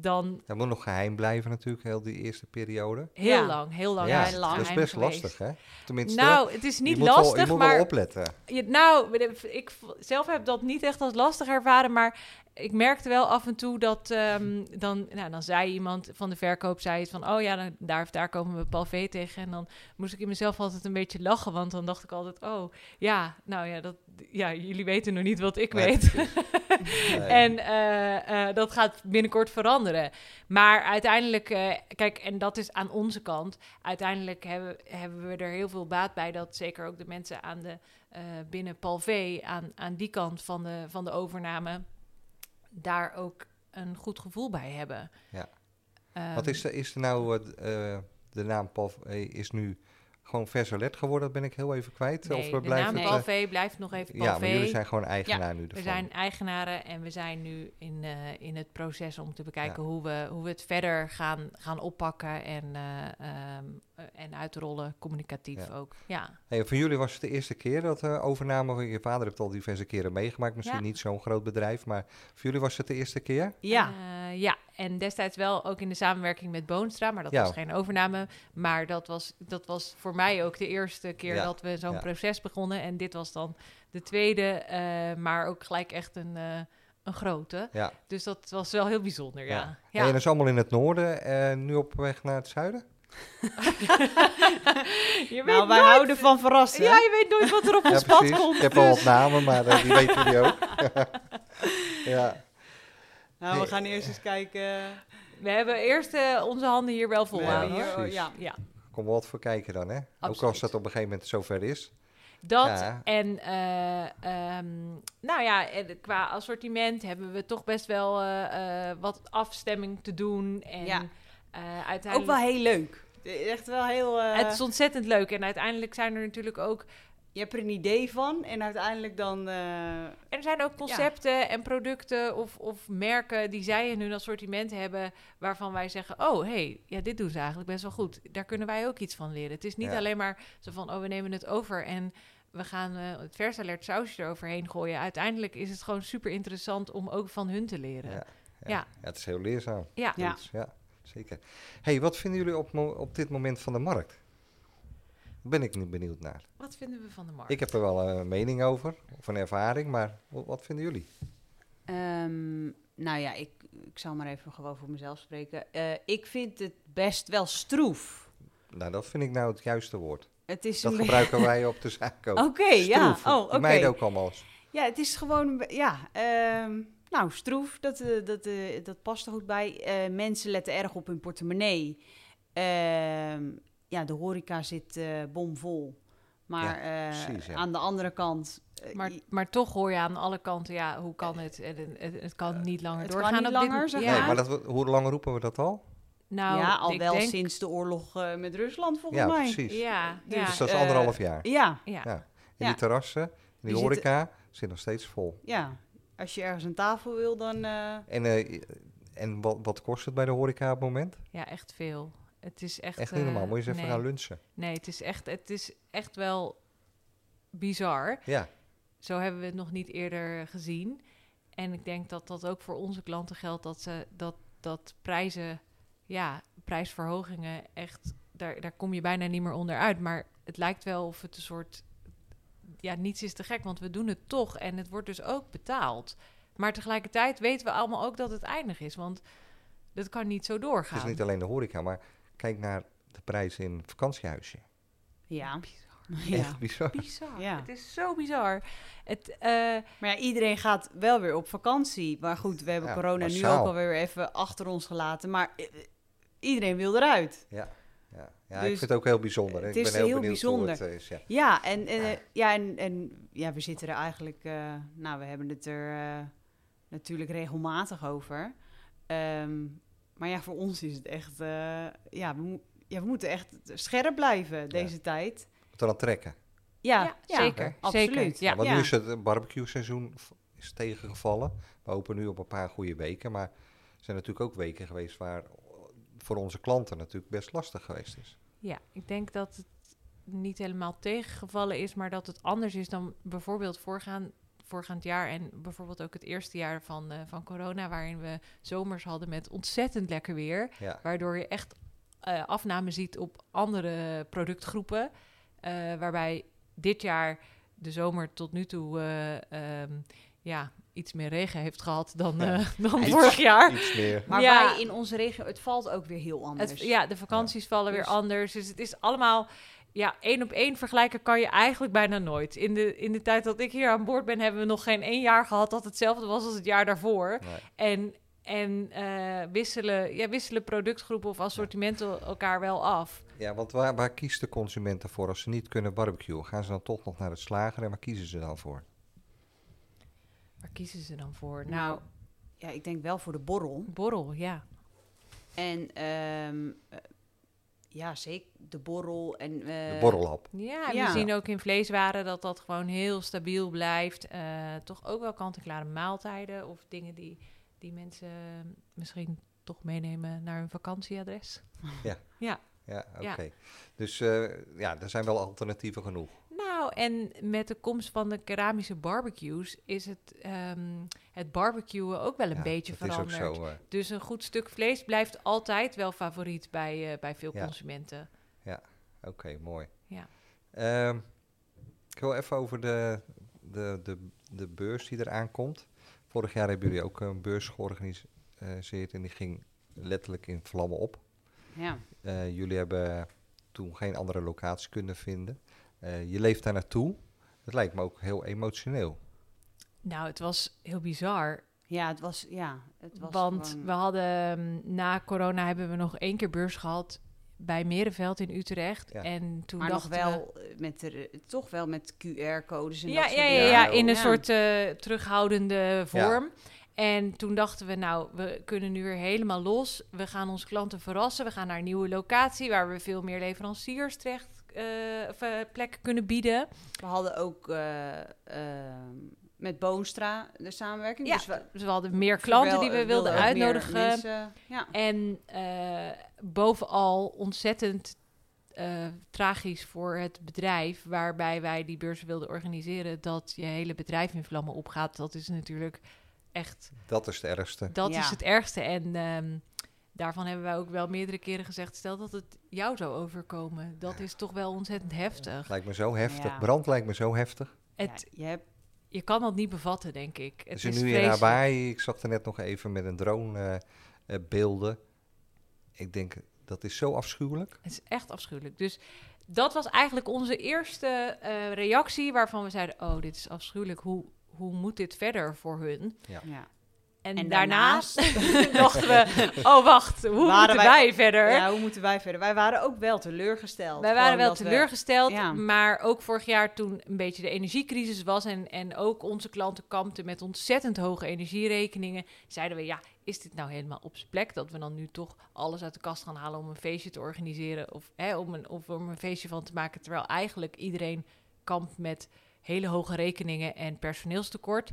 B: dan
A: Dat moet nog geheim blijven natuurlijk, heel die eerste periode.
B: heel
C: Ja.
B: lang, heel lang.
A: ja,
B: het
C: lang.
A: dat is best
B: geweest.
A: lastig, hè? Tenminste,
B: Nou, het is
A: je
B: niet
A: moet wel- je
B: lastig,
A: moet wel
B: maar
A: opletten.
B: je, nou, ik zelf heb dat niet echt als lastig ervaren, maar ik merkte wel af en toe dat ehm, dan, nou, dan zei iemand van de verkoop zei iets van, oh ja, dan, daar of daar komen we Palvé tegen, en dan moest ik in mezelf altijd een beetje lachen, want dan dacht ik altijd, oh ja, nou ja, dat, ja, jullie weten nog niet wat ik
A: Nee,
B: weet.
A: Nee.
B: En eh, eh, dat gaat binnenkort veranderen. Maar uiteindelijk, eh, kijk, en dat is aan onze kant. Uiteindelijk hebben, hebben we er heel veel baat bij dat zeker ook de mensen aan de, binnen Palvé, aan, aan die kant van de, van de overname, daar ook een goed gevoel bij hebben.
A: Ja.
B: Ehm,
A: Wat is er, is er nou, eh, eh, de naam Paul eh, is nu gewoon Versalet geworden, dat ben ik heel even kwijt.
B: nee,
A: of we
B: de
A: blijven
B: naam
A: het, eh,
B: Palvé blijft nog even
A: Ja, maar
B: Palvé.
A: jullie zijn gewoon eigenaar nu
B: We zijn eigenaren en we zijn nu in, eh, in het proces om te bekijken
A: Ja.
B: hoe, we, hoe we het verder gaan, gaan oppakken en, eh, ehm, eh, en uitrollen, communicatief
A: Ja.
B: ook. Ja.
A: Hey, voor jullie was het de eerste keer dat eh overname, je vader heeft al diverse keren meegemaakt, misschien
B: Ja.
A: niet zo'n groot bedrijf, maar voor jullie was het de eerste keer?
C: Ja,
B: Eh, ja, en destijds wel ook in de samenwerking met Boonstra, maar dat
A: Ja.
B: was geen overname. Maar dat was, dat was voor mij ook de eerste keer
A: Ja.
B: dat we zo'n
A: Ja.
B: proces begonnen. En dit was dan de tweede, eh, maar ook gelijk echt een, eh, een grote.
A: Ja.
B: Dus dat was wel heel bijzonder, ja.
A: Ja. en dat is allemaal in het noorden, en nu op weg naar het zuiden?
B: Je weet
C: nou, wij
B: nooit-
C: houden van verrassen.
B: Ja, je weet nooit wat er op
A: Ja,
B: ons pad komt.
A: Ik heb al
B: dus-
A: wat namen, maar eh, die weten jullie ook. ja.
C: Nou, we gaan eerst eens kijken.
B: We hebben eerst eh, onze handen hier wel vol
C: We
B: aan.
C: hier-
A: precies.
C: ja.
B: Ja.
A: Kom wel wat voor kijken dan, hè? Ook als dat op een gegeven moment zover is.
B: Dat
A: Ja.
B: en eh, ehm, nou ja, qua assortiment hebben we toch best wel eh, eh, wat afstemming te doen. En
C: Ja.
B: eh,
C: Ook
B: uiteindelijk.
C: wel heel leuk. Echt wel heel... eh,
B: het is ontzettend leuk. En uiteindelijk zijn er natuurlijk ook.
C: Je hebt er een idee van en uiteindelijk dan... eh,
B: Er zijn ook concepten en producten of, of merken die zij in hun assortiment hebben. waarvan wij zeggen: Oh, hey, ja, dit doen ze eigenlijk best wel goed. Daar kunnen wij ook iets van leren. Het is niet
A: Ja.
B: alleen maar zo van: Oh, we nemen het over en we gaan eh, het versalert sausje eroverheen gooien. Uiteindelijk is het gewoon super interessant om ook van hun te leren.
A: Ja.
B: Ja.
A: Ja. ja. het is heel leerzaam.
B: Ja.
C: Ja.
A: Zeker. hey, wat vinden jullie op, op dit moment van de markt? Daar ben ik nu benieuwd naar.
B: Wat vinden we van de markt?
A: Ik heb er wel een mening over, of een ervaring, maar wat, vinden jullie?
C: Ehm, nou ja, ik, ik zal maar even gewoon voor mezelf spreken. Eh, ik vind het best wel stroef.
A: Nou, dat vind ik nou het juiste woord.
C: Het is
A: Dat gebruiken wij op de zaak ook.
C: Oké, ja. Oh, oké.
A: meiden ook allemaal.
C: Ja, het is gewoon, ja, ehm, nou, stroef, dat, eh, dat, eh, dat past er goed bij. Eh, mensen letten erg op hun portemonnee. Ehm, ja, de horeca zit eh, bomvol. Maar
A: Ja,
C: eh,
A: precies, ja.
C: aan de andere kant... eh,
B: Maar, maar toch hoor je aan alle kanten, ja, hoe kan het? En Het, het, kan niet langer
C: het kan
B: doorgaan.
C: niet
B: op dit
C: langer,
B: mo-
C: zeg
B: ja,
A: Nee, maar dat, hoe lang roepen we dat al?
B: nou,
C: ja, al
B: ik
C: wel
B: denk,
C: sinds de oorlog eh, met Rusland, volgens
A: Ja,
C: mij.
A: precies.
B: Ja,
C: Dus,
B: ja,
A: Dus dat is anderhalf jaar.
C: Ja,
B: ja.
A: Ja. In
C: Ja.
A: die terrassen, in die
C: Die
A: horeca, zit nog steeds vol.
C: ja. Als je ergens een tafel wil, dan... eh,
A: En, eh, en wat, wat kost het bij de horeca op het moment?
B: Ja, echt veel. Het is echt...
A: Echt niet normaal.
B: eh,
A: Moet je eens even
B: nee.
A: gaan lunchen.
B: Nee, het is, echt, het is echt wel bizar.
A: Ja,
B: Zo hebben we het nog niet eerder gezien. En ik denk dat dat ook voor onze klanten geldt dat ze dat, dat prijzen, ja, prijsverhogingen echt, daar, daar kom je bijna niet meer onderuit. Maar het lijkt wel of het een soort, ja, niets is te gek, want we doen het toch en het wordt dus ook betaald. Maar tegelijkertijd weten we allemaal ook dat het eindig is, want dat kan niet zo
A: het
B: doorgaan.
A: is niet alleen de horeca, maar kijk naar de prijs in het vakantiehuisje.
C: ja.
B: Bizar.
C: ja.
A: Echt bizar.
B: Bizar.
C: Ja.
B: Het is zo bizar. Het, eh,
C: Maar ja, iedereen gaat wel weer op vakantie. Maar goed, we hebben
A: Ja,
C: corona nu ook alweer even achter ons gelaten. Maar eh, iedereen wil eruit.
A: Ja, ja. ja
C: Dus
A: ik vind het ook heel bijzonder.
C: het
A: ik
C: is
A: ben heel,
C: heel
A: benieuwd
C: bijzonder.
A: hoe het is. Ja.
C: Ja, en, en, ja, en, en ja, we zitten er eigenlijk... eh, nou, we hebben het er eh, natuurlijk regelmatig over. Ehm, maar ja, voor ons is het echt... eh, ja, we, ja, we moeten echt scherp blijven deze tijd.
A: Moet eraan trekken.
C: Ja,
B: zeker,
C: Absoluut.
B: zeker, ja.
A: want nu is het barbecue seizoen is tegengevallen. We hopen nu op een paar goede weken. Maar er zijn natuurlijk ook weken geweest waar voor onze klanten natuurlijk best lastig geweest is.
B: Ja, ik denk dat het niet helemaal tegengevallen is, maar dat het anders is dan bijvoorbeeld voorgaan, voorgaand jaar en bijvoorbeeld ook het eerste jaar van, eh, van corona, waarin we zomers hadden met ontzettend lekker weer,
A: Ja,
B: waardoor je echt eh, afname ziet op andere productgroepen, eh, waarbij dit jaar de zomer tot nu toe eh, ehm, ja, iets meer regen heeft gehad dan,
A: Ja.
B: eh, dan
C: Iets-
B: vorig jaar.
A: iets meer.
C: Maar
B: Ja.
C: wij in onze regio, het valt ook weer heel anders.
B: Het, ja, de vakanties vallen weer
C: Dus-
B: anders. Dus het is allemaal... Ja, één op één vergelijken kan je eigenlijk bijna nooit. In de, in de tijd dat ik hier aan boord ben, hebben we nog geen één jaar gehad dat hetzelfde was als het jaar daarvoor.
A: Nee.
B: En, en eh, wisselen, ja, wisselen productgroepen of assortimenten elkaar wel af.
A: Ja, want waar, waar kiest de consument ervoor als ze niet kunnen barbecuen? Gaan ze dan toch nog naar het slager en waar kiezen ze dan voor?
B: Waar kiezen ze dan voor?
C: Nou,
B: Nou,
C: ja, ik denk wel voor de borrel.
B: borrel, ja.
C: En ehm, eh, ja, zeker de borrel en... eh,
A: De borrelhap.
B: Ja, en
C: Ja.
B: we zien ook in vleeswaren dat dat gewoon heel stabiel blijft. Eh, toch ook wel kant-en-klare maaltijden of dingen die, die mensen misschien toch meenemen naar hun vakantieadres.
A: Ja, oké.
B: Ja.
A: Dus eh, ja, er zijn wel alternatieven genoeg.
B: Nou, en met de komst van de keramische barbecues is het, ehm, het barbecuen ook wel een
A: Ja,
B: beetje
A: dat
B: veranderd.
A: is ook zo. eh,
B: Dus een goed stuk vlees blijft altijd wel favoriet bij, eh, bij veel
A: Ja.
B: consumenten.
A: Oké, mooi.
B: Ja.
A: Ehm, ik wil even over de, de, de, de beurs die eraan komt. Vorig jaar hebben jullie ook een beurs georganiseerd en die ging letterlijk in vlammen op.
C: Ja.
A: Eh, jullie hebben toen geen andere locatie kunnen vinden. Eh, je leeft daar naartoe. Het lijkt me ook heel emotioneel.
B: Nou, het was heel bizar.
C: ja, het was... Ja, het was
B: Want
C: gewoon-
B: we hadden ehm, na corona hebben we nog één keer beurs gehad bij Merenveld in Utrecht.
A: Ja.
B: En toen
C: Maar nog
B: dachten we...
C: wel eh, met de, toch wel met QR-codes en
B: Ja,
C: dat
B: ja,
C: soort
B: ja, ja,
A: Ja,
B: in een
C: Ja.
B: soort eh, terughoudende vorm. En toen dachten we, nou, we kunnen nu weer helemaal los. We gaan onze klanten verrassen. We gaan naar een nieuwe locatie waar we veel meer leveranciers terecht eh, of, eh, plekken kunnen bieden.
C: We hadden ook eh, ehm, met Boonstra de samenwerking.
B: Ja,
C: Dus we
B: Dus we hadden meer klanten die we wilden uitnodigen.
C: mensen, ja.
B: En eh, bovenal ontzettend eh, tragisch voor het bedrijf waarbij wij die beurs wilden organiseren, dat je hele bedrijf in vlammen opgaat. Dat is natuurlijk echt,
A: Dat is het ergste.
B: dat
C: Ja.
B: is het ergste. En ehm, daarvan hebben wij ook wel meerdere keren gezegd, stel dat het jou zou overkomen. Dat is toch wel ontzettend heftig.
A: Lijkt me zo heftig.
C: Ja.
A: Brand lijkt me zo heftig.
B: Het,
C: Ja, je hebt
B: je kan dat niet bevatten, denk ik. Het
A: Ze
B: is
A: nu in. Hawaii, ik zag er net nog even met een drone eh, eh, beelden. Ik denk, dat is zo afschuwelijk.
B: Het is echt afschuwelijk. Dus dat was eigenlijk onze eerste eh, reactie waarvan we zeiden, oh, dit is afschuwelijk. Hoe, hoe moet dit verder voor hun?
C: ja.
B: En,
C: En
B: daarnaast dachten we, oh wacht, hoe
C: Waren
B: moeten
C: wij-
B: wij, verder?
C: Ja, hoe moeten wij verder? Wij waren ook wel teleurgesteld.
B: Wij waren wel
C: we-
B: teleurgesteld,
C: ja.
B: maar ook vorig jaar toen een beetje de energiecrisis was en, en ook onze klanten kampten met ontzettend hoge energierekeningen, zeiden we, ja, is dit nou helemaal op zijn plek dat we dan nu toch alles uit de kast gaan halen om een feestje te organiseren of, hè, om, een, of om een feestje van te maken, terwijl eigenlijk iedereen kampt met hele hoge rekeningen en personeelstekort.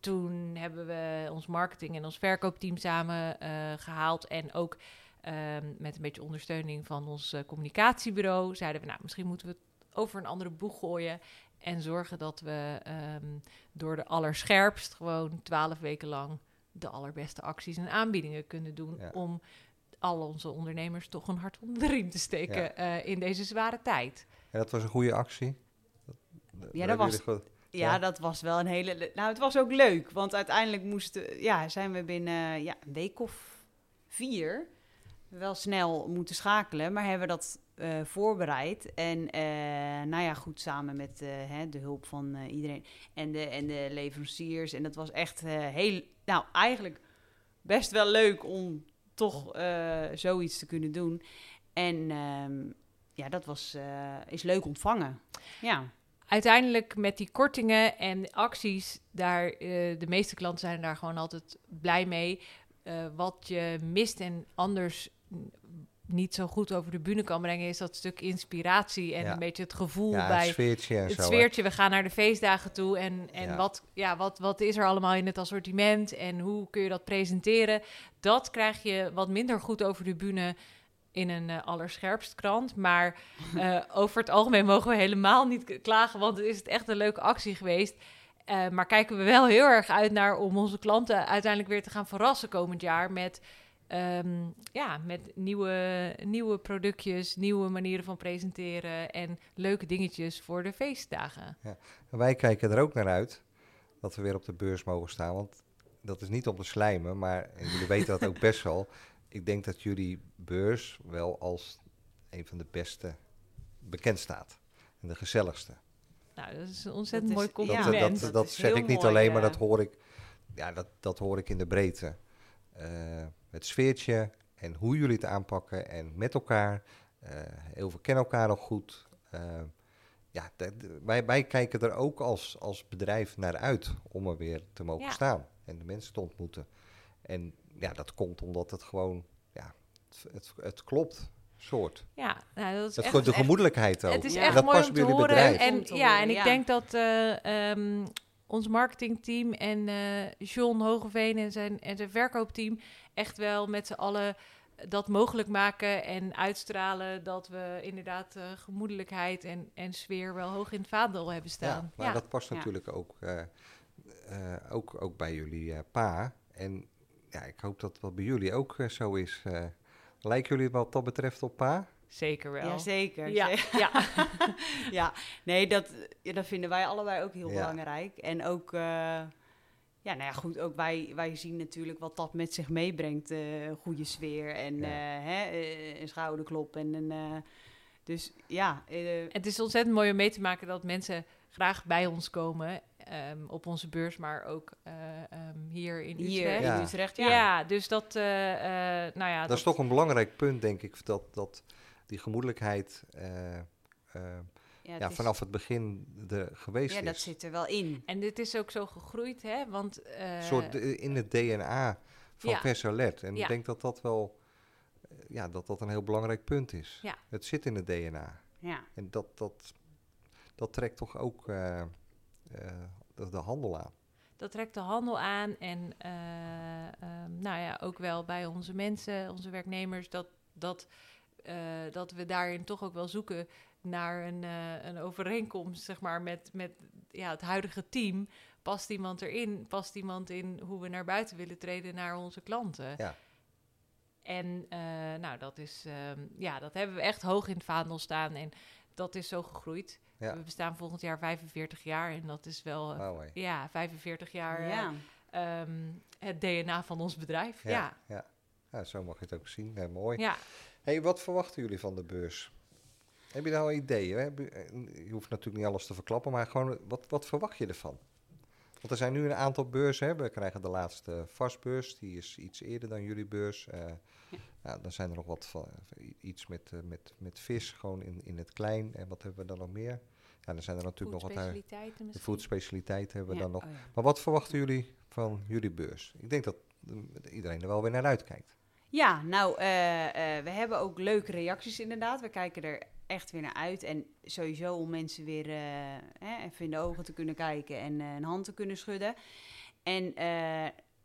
B: Toen hebben we ons marketing en ons verkoopteam samen eh, gehaald. En ook ehm, met een beetje ondersteuning van ons eh, communicatiebureau zeiden we, nou, misschien moeten we het over een andere boeg gooien. En zorgen dat we ehm, door de allerscherpst gewoon twaalf weken lang de allerbeste acties en aanbiedingen kunnen doen.
A: Ja.
B: Om al onze ondernemers toch een hart onder de riem te steken
A: Ja.
B: eh, in deze zware tijd.
A: En dat was een goede actie. Dat,
C: dat
A: hebben
C: was- Ja,
A: Ja.
C: dat was wel een hele... le- Nou, het was ook leuk, want uiteindelijk moesten... Ja, zijn we binnen ja, een week of vier wel snel moeten schakelen, maar hebben dat eh, voorbereid. En eh, nou ja, goed, samen met eh, hè, de hulp van iedereen en de, en de leveranciers. En dat was echt heel... Nou, eigenlijk best wel leuk om toch zoiets te kunnen doen. En ehm, ja, dat was, is leuk ontvangen. Ja.
B: Uiteindelijk met die kortingen en acties, daar, eh, de meeste klanten zijn daar gewoon altijd blij mee. Eh, wat je mist en anders niet zo goed over de bühne kan brengen, is dat stuk inspiratie en
A: Ja.
B: een beetje het gevoel
A: Ja,
B: bij
A: het sfeertje en
B: het
A: zo. hè.
B: sfeertje. We gaan naar de feestdagen toe en, en
A: Ja.
B: Wat, ja, wat, wat is er allemaal in het assortiment en hoe kun je dat presenteren? Dat krijg je wat minder goed over de bühne in een eh, allerscherpst krant. Maar eh, over het algemeen mogen we helemaal niet klagen, want het is echt een leuke actie geweest. Eh, maar kijken we wel heel erg uit naar om onze klanten uiteindelijk weer te gaan verrassen komend jaar met, ehm, ja, met nieuwe, nieuwe productjes, nieuwe manieren van presenteren en leuke dingetjes voor de feestdagen.
A: En wij kijken er ook naar uit dat we weer op de beurs mogen staan. Want dat is niet om te slijmen, maar jullie weten dat ook best wel. Ik denk dat jullie beurs wel als een van de beste bekend staat. En de gezelligste.
B: Nou, dat is een ontzettend
C: Dat is-
B: mooi
A: Dat,
B: compliment.
A: dat, dat,
C: dat
A: zeg ik niet
C: mooi,
A: alleen, maar
C: eh.
A: dat hoor ik, ja, dat, dat hoor ik in de breedte. Eh, het sfeertje en hoe jullie het aanpakken en met elkaar. Eh, heel veel kennen elkaar nog goed. Eh, ja, wij, wij kijken er ook als, als bedrijf naar uit om er weer te mogen
B: Ja.
A: staan en de mensen te ontmoeten. En ja, dat komt omdat het gewoon, ja, het, het, het klopt, soort.
B: Ja, nou, dat is
A: Het,
B: echt,
A: de gemoedelijkheid ook.
B: Het is
C: Ja.
B: Echt
A: dat
B: mooi
A: past
B: om
A: bij
B: te
A: jullie
B: horen.
A: bedrijf.
B: En, ja, en ik
C: ja.
B: denk dat eh, ehm, ons marketingteam en eh John Hogeveen en zijn, en zijn verkoopteam echt wel met z'n allen dat mogelijk maken en uitstralen dat we inderdaad eh, gemoedelijkheid en, en sfeer wel hoog in het vaandel hebben
A: Ja,
B: staan.
A: maar
B: Ja,
A: dat past
C: Ja.
A: natuurlijk ook, eh, eh, ook, ook bij jullie pa. En ja, ik hoop dat dat bij jullie ook eh, zo is. eh. lijken jullie wat dat betreft op pa?
B: zeker wel. Ja,
C: zeker.
B: ja.
C: ja, nee, dat, ja, dat vinden wij allebei ook heel
A: Ja.
C: belangrijk. En ook, eh, ja, nou ja, goed, ook wij, wij zien natuurlijk wat dat met zich meebrengt. eh, een goede sfeer en
A: Ja.
C: eh, hè, een schouderklop. En een, eh, dus ja,
B: Het is ontzettend mooi om mee te maken dat mensen graag bij ons komen ehm, op onze beurs, maar ook eh, ehm, hier in
C: hier
B: Utrecht.
A: Ja.
C: in Utrecht,
B: Ja,
C: ja.
B: dus dat, eh, eh, nou ja,
A: dat is toch een belangrijk punt, denk ik. Dat, dat die gemoedelijkheid
C: Ja,
A: ja,
C: het is-
A: vanaf het begin er geweest
C: ja, dat
A: is.
C: zit er wel in.
B: En dit is ook zo gegroeid, hè? Want eh,
A: Een soort in het DNA van
B: Ja.
A: En
B: Ja.
A: ik denk dat dat wel ja, dat dat een heel belangrijk punt is.
B: Ja.
A: Het zit in het DNA.
C: Ja.
A: En dat, dat, dat trekt toch ook eh, eh, de, de handel aan.
B: dat trekt de handel aan. En eh, ehm, nou ja, ook wel bij onze mensen, onze werknemers, dat, dat, eh, dat we daarin toch ook wel zoeken naar een, een overeenkomst, zeg maar, met, met ja, het huidige team. Past iemand erin? Past iemand in hoe we naar buiten willen treden naar onze klanten?
A: Ja.
B: En nou, dat is, ehm, ja, dat hebben we echt hoog in het vaandel staan. En dat is zo gegroeid.
A: Ja.
B: We bestaan volgend jaar 45 jaar. En dat is wel, eh, ja, 45 jaar eh, ehm, het DNA van ons bedrijf. Ja,
A: ja, ja. Ja, zo mag je het ook zien. Ja, mooi.
B: ja.
A: Hey, wat verwachten jullie van de beurs? Heb je nou ideeën? Heb je, je hoeft natuurlijk niet alles te verklappen, maar gewoon wat, wat verwacht je ervan? Want er zijn nu een aantal beurzen. Hè? We krijgen de laatste vastbeurs, die is iets eerder dan jullie beurs. Eh, ja, dan zijn er nog wat van, i- iets met, eh, met, met vis, gewoon in, in het klein. En wat hebben we dan nog meer? Ja, dan zijn er natuurlijk nog wat.
B: Voedspecialiteiten
A: De foodspecialiteiten hebben we
C: Ja,
A: dan nog.
C: oh ja.
A: Maar wat verwachten jullie van jullie beurs? Ik denk dat eh, iedereen er wel weer naar uitkijkt.
C: Ja, nou, eh, eh, we hebben ook leuke reacties inderdaad. We kijken er echt weer naar uit. En sowieso om mensen weer eh, hè, even in de ogen te kunnen kijken en een hand te kunnen schudden. En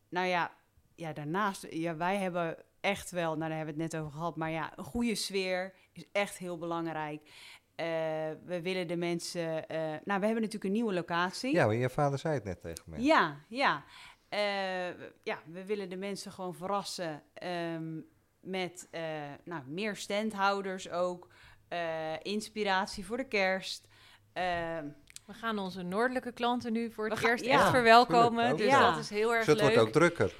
C: nou ja, ja, daarnaast, ja, wij hebben echt wel, nou daar hebben we het net over gehad, maar ja, een goede sfeer is echt heel belangrijk. We willen de mensen, nou, we hebben natuurlijk een nieuwe locatie.
A: Ja, maar je vader zei het net tegen me.
C: Ja, ja. Eh, we- ja, we willen de mensen gewoon verrassen ehm, met eh, nou, meer standhouders ook. eh, inspiratie voor de kerst. Ehm,
B: We gaan onze noordelijke klanten nu voor het
C: gaan-
B: eerst
C: ja,
B: echt verwelkomen.
A: tuurlijk,
B: dus
C: Ja.
B: dat is heel erg
A: Dus het
B: leuk.
A: wordt ook drukker.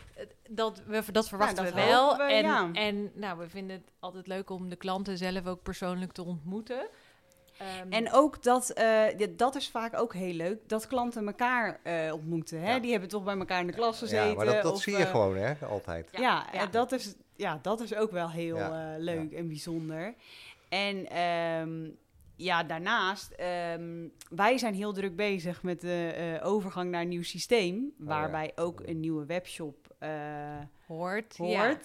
B: Dat, we, dat verwachten
C: Ja, dat
B: we wel.
C: we,
B: en
C: ja.
B: en nou, we vinden het altijd leuk om de klanten zelf ook persoonlijk te ontmoeten. Ehm,
C: en ook dat, eh, ja, dat is vaak ook heel leuk, dat klanten elkaar eh, ontmoeten. Hè?
A: Ja.
C: Die hebben toch bij elkaar in de klas gezeten.
A: Ja, maar dat, dat
C: of,
A: zie je
C: eh,
A: gewoon, hè, altijd.
C: Ja,
B: Ja,
C: en
B: ja.
C: Dat, is, ja, dat is ook wel heel
A: Ja,
C: eh, leuk en bijzonder. En ehm, ja, daarnaast, ehm, wij zijn heel druk bezig met de eh, overgang naar een nieuw systeem,
A: Oh ja.
C: waarbij ook een nieuwe webshop eh,
B: hoort.
C: hoort.
B: Ja.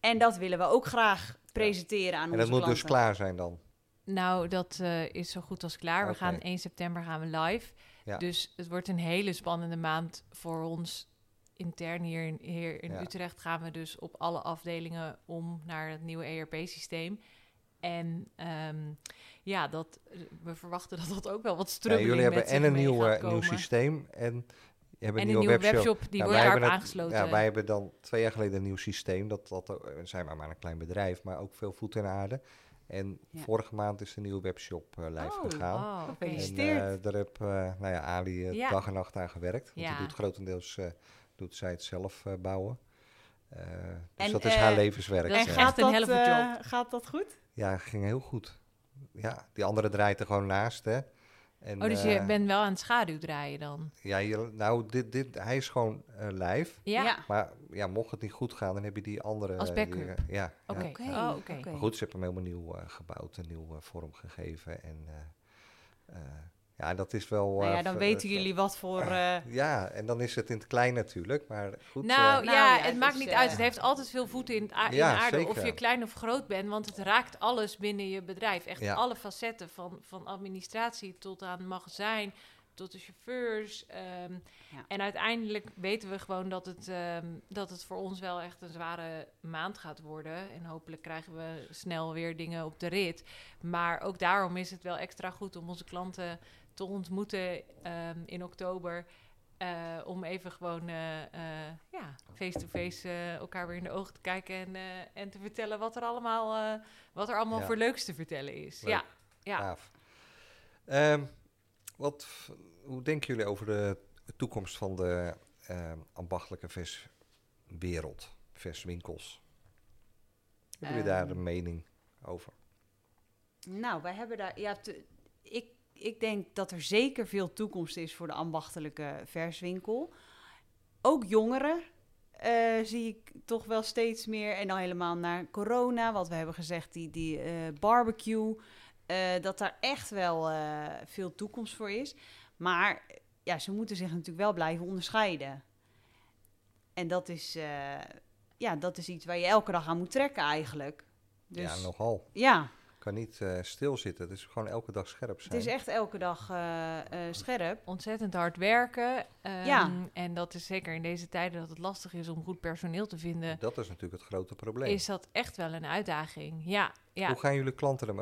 C: En dat willen we ook graag presenteren aan
A: En
C: onze
A: dat moet
C: klanten.
A: dus klaar zijn dan.
B: Nou, dat eh, is zo goed als klaar. We gaan 1 september gaan we live.
A: Ja.
B: Dus het wordt een hele spannende maand voor ons. Intern hier in, hier in
A: Ja.
B: Utrecht gaan we dus op alle afdelingen om naar het nieuwe ERP-systeem. En ehm, ja, dat, we verwachten dat dat ook wel wat
A: Ja,
B: strubbeling
A: jullie hebben en een nieuw, eh, nieuw systeem en hebt
B: En
A: een nieuwe,
B: nieuwe webshop, die
A: Ja,
B: wordt daarop
A: hebben het-
B: aangesloten.
A: Ja, wij hebben dan twee jaar geleden een nieuw systeem. Dat, dat we zijn maar, maar een klein bedrijf, maar ook veel voet in aarde. En
C: Ja.
A: vorige maand is de nieuwe webshop eh, live
C: Oh,
A: gegaan.
B: Oh.
A: En eh, daar heb eh, nou ja, Ali
B: Ja.
A: dag en nacht aan gewerkt. Want
B: Ja.
A: die doet grotendeels eh, doet zij het zelf eh, bouwen. Eh, dus
C: En,
A: dat is haar levenswerk.
C: en gaat dat,
B: helft job.
C: gaat dat goed?
A: ja, ging heel goed. Ja, die andere draait er gewoon naast, hè. En,
B: Oh, dus je
A: eh,
B: bent wel aan het schaduw draaien dan?
A: Ja, je, nou, dit, dit, hij is gewoon eh, live.
B: Ja,
A: Maar ja, mocht het niet goed gaan, dan heb je die andere...
B: Als
A: eh,
B: backup.
A: ja, ja.
B: oké.
C: Oké,
B: Oh.
A: Maar goed, ze hebben hem helemaal nieuw eh, gebouwd, een nieuw eh, vorm gegeven. En eh, eh, ja, dat is wel...
C: Nou ja,
A: eh,
C: dan weten
A: eh,
C: jullie wat voor... eh,
A: Ja, en dan is het in het klein natuurlijk, maar goed.
B: Nou,
C: Nou
B: ja,
C: ja,
B: het maakt
C: dus,
B: niet uit. Het heeft altijd veel voeten in, het in
A: Ja,
B: de aarde.
A: zeker.
B: Of je klein of groot bent. Want het raakt alles binnen je bedrijf. Echt
A: Ja.
B: alle facetten. Van, van administratie tot aan magazijn. Tot de chauffeurs. ehm,
C: Ja.
B: En uiteindelijk weten we gewoon dat het, ehm, dat het voor ons wel echt een zware maand gaat worden. En hopelijk krijgen we snel weer dingen op de rit. Maar ook daarom is het wel extra goed om onze klanten te ontmoeten ehm, in oktober. Eh, om even gewoon eh, eh, ja, face-to-face elkaar weer in de ogen te kijken en, eh, en te vertellen wat er allemaal, eh, wat er allemaal
A: Ja.
B: voor leuks te vertellen is.
A: Leuk.
B: Ja, ja.
A: gaaf. Ehm, wat, hoe denken jullie over de toekomst van de ehm, ambachtelijke verswereld, verswinkels? Hebben jullie daar een mening over?
C: Nou, wij hebben daar. Ja, te- ik, ik denk dat er zeker veel toekomst is voor de ambachtelijke verswinkel. Ook jongeren eh, zie ik toch wel steeds meer. En dan helemaal naar corona, wat we hebben gezegd, die, die eh, barbecue. eh, dat daar echt wel veel toekomst voor is. Maar ja, ze moeten zich natuurlijk wel blijven onderscheiden. En dat is, ja, dat is iets waar je elke dag aan moet trekken eigenlijk. Dus
A: Ja, nogal.
C: ja,
A: Kan niet eh, stilzitten. Het is gewoon elke dag scherp
C: het
A: zijn.
C: is echt elke dag eh, eh, scherp.
B: Ontzettend hard werken. ehm,
C: Ja.
B: En dat is zeker in deze tijden dat het lastig is om goed personeel te vinden.
A: Dat is natuurlijk het grote probleem.
B: Is dat echt wel een uitdaging? Ja, ja.
A: Hoe gaan jullie klanten eh,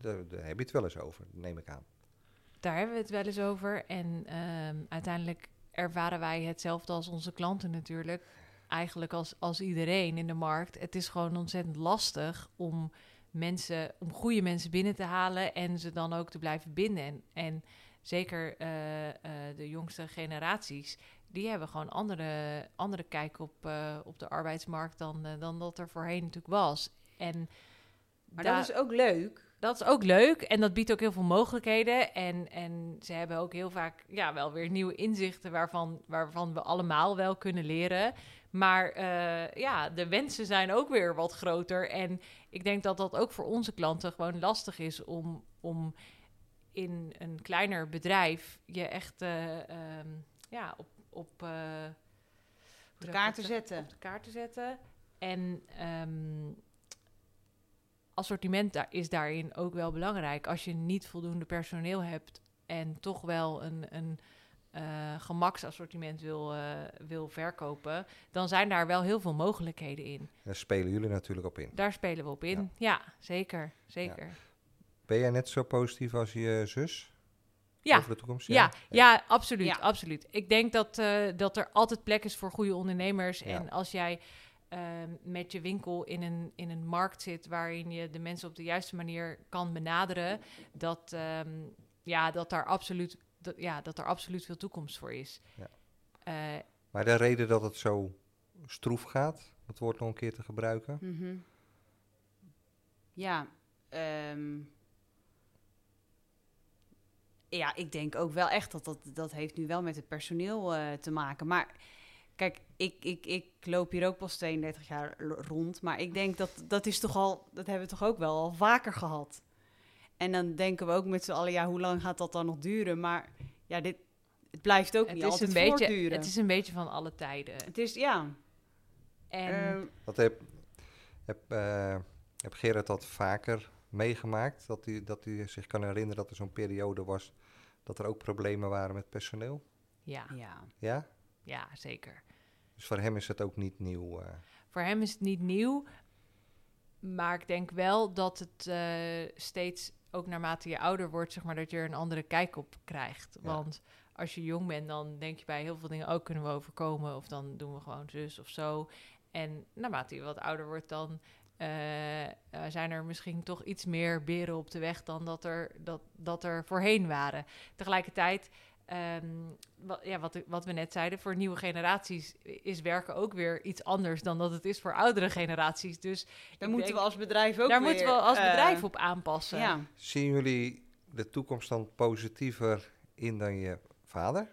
A: daar, daar heb je het wel eens over, neem ik aan.
B: Daar hebben we het wel eens over. En ehm, uiteindelijk ervaren wij hetzelfde als onze klanten natuurlijk. Eigenlijk als, als iedereen in de markt. Het is gewoon ontzettend lastig om mensen, om goede mensen binnen te halen en ze dan ook te blijven binden. En, en zeker eh, eh, de jongste generaties, die hebben gewoon andere, andere kijk op, eh, op de arbeidsmarkt dan, dan dat er voorheen natuurlijk was. En
C: Maar dat is ook leuk.
B: dat is ook leuk en dat biedt ook heel veel mogelijkheden. En, en ze hebben ook heel vaak ja, wel weer nieuwe inzichten waarvan, waarvan we allemaal wel kunnen leren. Maar ja, de wensen zijn ook weer wat groter. En ik denk dat dat ook voor onze klanten gewoon lastig is om, om in een kleiner bedrijf je echt eh, ehm, ja, op, op, eh, hoe
C: De kaart te zetten.
B: op de kaart te zetten. En ehm, assortiment daar is daarin ook wel belangrijk. Als je niet voldoende personeel hebt en toch wel een, een eh, gemaksassortiment wil, eh, wil verkopen, dan zijn daar wel heel veel mogelijkheden in.
A: Daar spelen jullie natuurlijk op in.
B: Daar spelen we op in. Ja, zeker. Zeker.
A: Ben jij net zo positief als je zus
B: Ja.
A: over de toekomst?
B: Ja, ja, absoluut,
C: Ja.
B: absoluut. Ik denk dat, eh, dat er altijd plek is voor goede ondernemers.
A: Ja.
B: En als jij ehm, met je winkel in een, in een markt zit waarin je de mensen op de juiste manier kan benaderen, dat, ehm, ja, dat, daar absoluut, dat, ja, dat er absoluut veel toekomst voor is.
A: Ja.
B: Eh,
A: Maar de reden dat het zo stroef gaat, om het woord nog een keer te gebruiken.
C: Mhm. Ja, ehm, ja, ik denk ook wel echt dat dat, dat heeft nu wel met het personeel eh, te maken. Maar kijk, ik, ik, ik loop hier ook pas 32 jaar rond. Maar ik denk dat dat is toch al, dat hebben we toch ook wel al vaker gehad. En dan denken we ook met z'n allen, ja, hoe lang gaat dat dan nog duren? Maar ja, dit, het blijft ook
B: het,
C: niet
B: is
C: altijd
B: een beetje,
C: voortduren.
B: het is een beetje van alle tijden.
C: Het is, ja.
B: En
C: ehm,
A: Dat heb, heb, eh, heb Gerard dat vaker meegemaakt? Dat hij, dat hij zich kan herinneren dat er zo'n periode was dat er ook problemen waren met personeel?
B: ja,
C: ja.
A: Ja?
B: ja, zeker.
A: Dus voor hem is het ook niet nieuw. eh.
B: Voor hem is het niet nieuw. Maar ik denk wel dat het eh, steeds, ook naarmate je ouder wordt, zeg maar, dat je er een andere kijk op krijgt.
A: Ja.
B: Want als je jong bent, dan denk je bij heel veel dingen ook kunnen we overkomen. Of dan doen we gewoon zus of zo. En naarmate je wat ouder wordt, dan eh, eh, zijn er misschien toch iets meer beren op de weg dan dat er, dat, dat er voorheen waren. Tegelijkertijd, ehm, wat, ja, wat, wat we net zeiden, voor nieuwe generaties is werken ook weer iets anders dan dat het is voor oudere generaties. Dus
C: Daar moeten
B: denk-
C: we als bedrijf ook
B: daar
C: weer,
B: moeten we als
C: eh,
B: bedrijf op aanpassen.
C: Ja.
A: Zien jullie de toekomst dan positiever in dan je vader?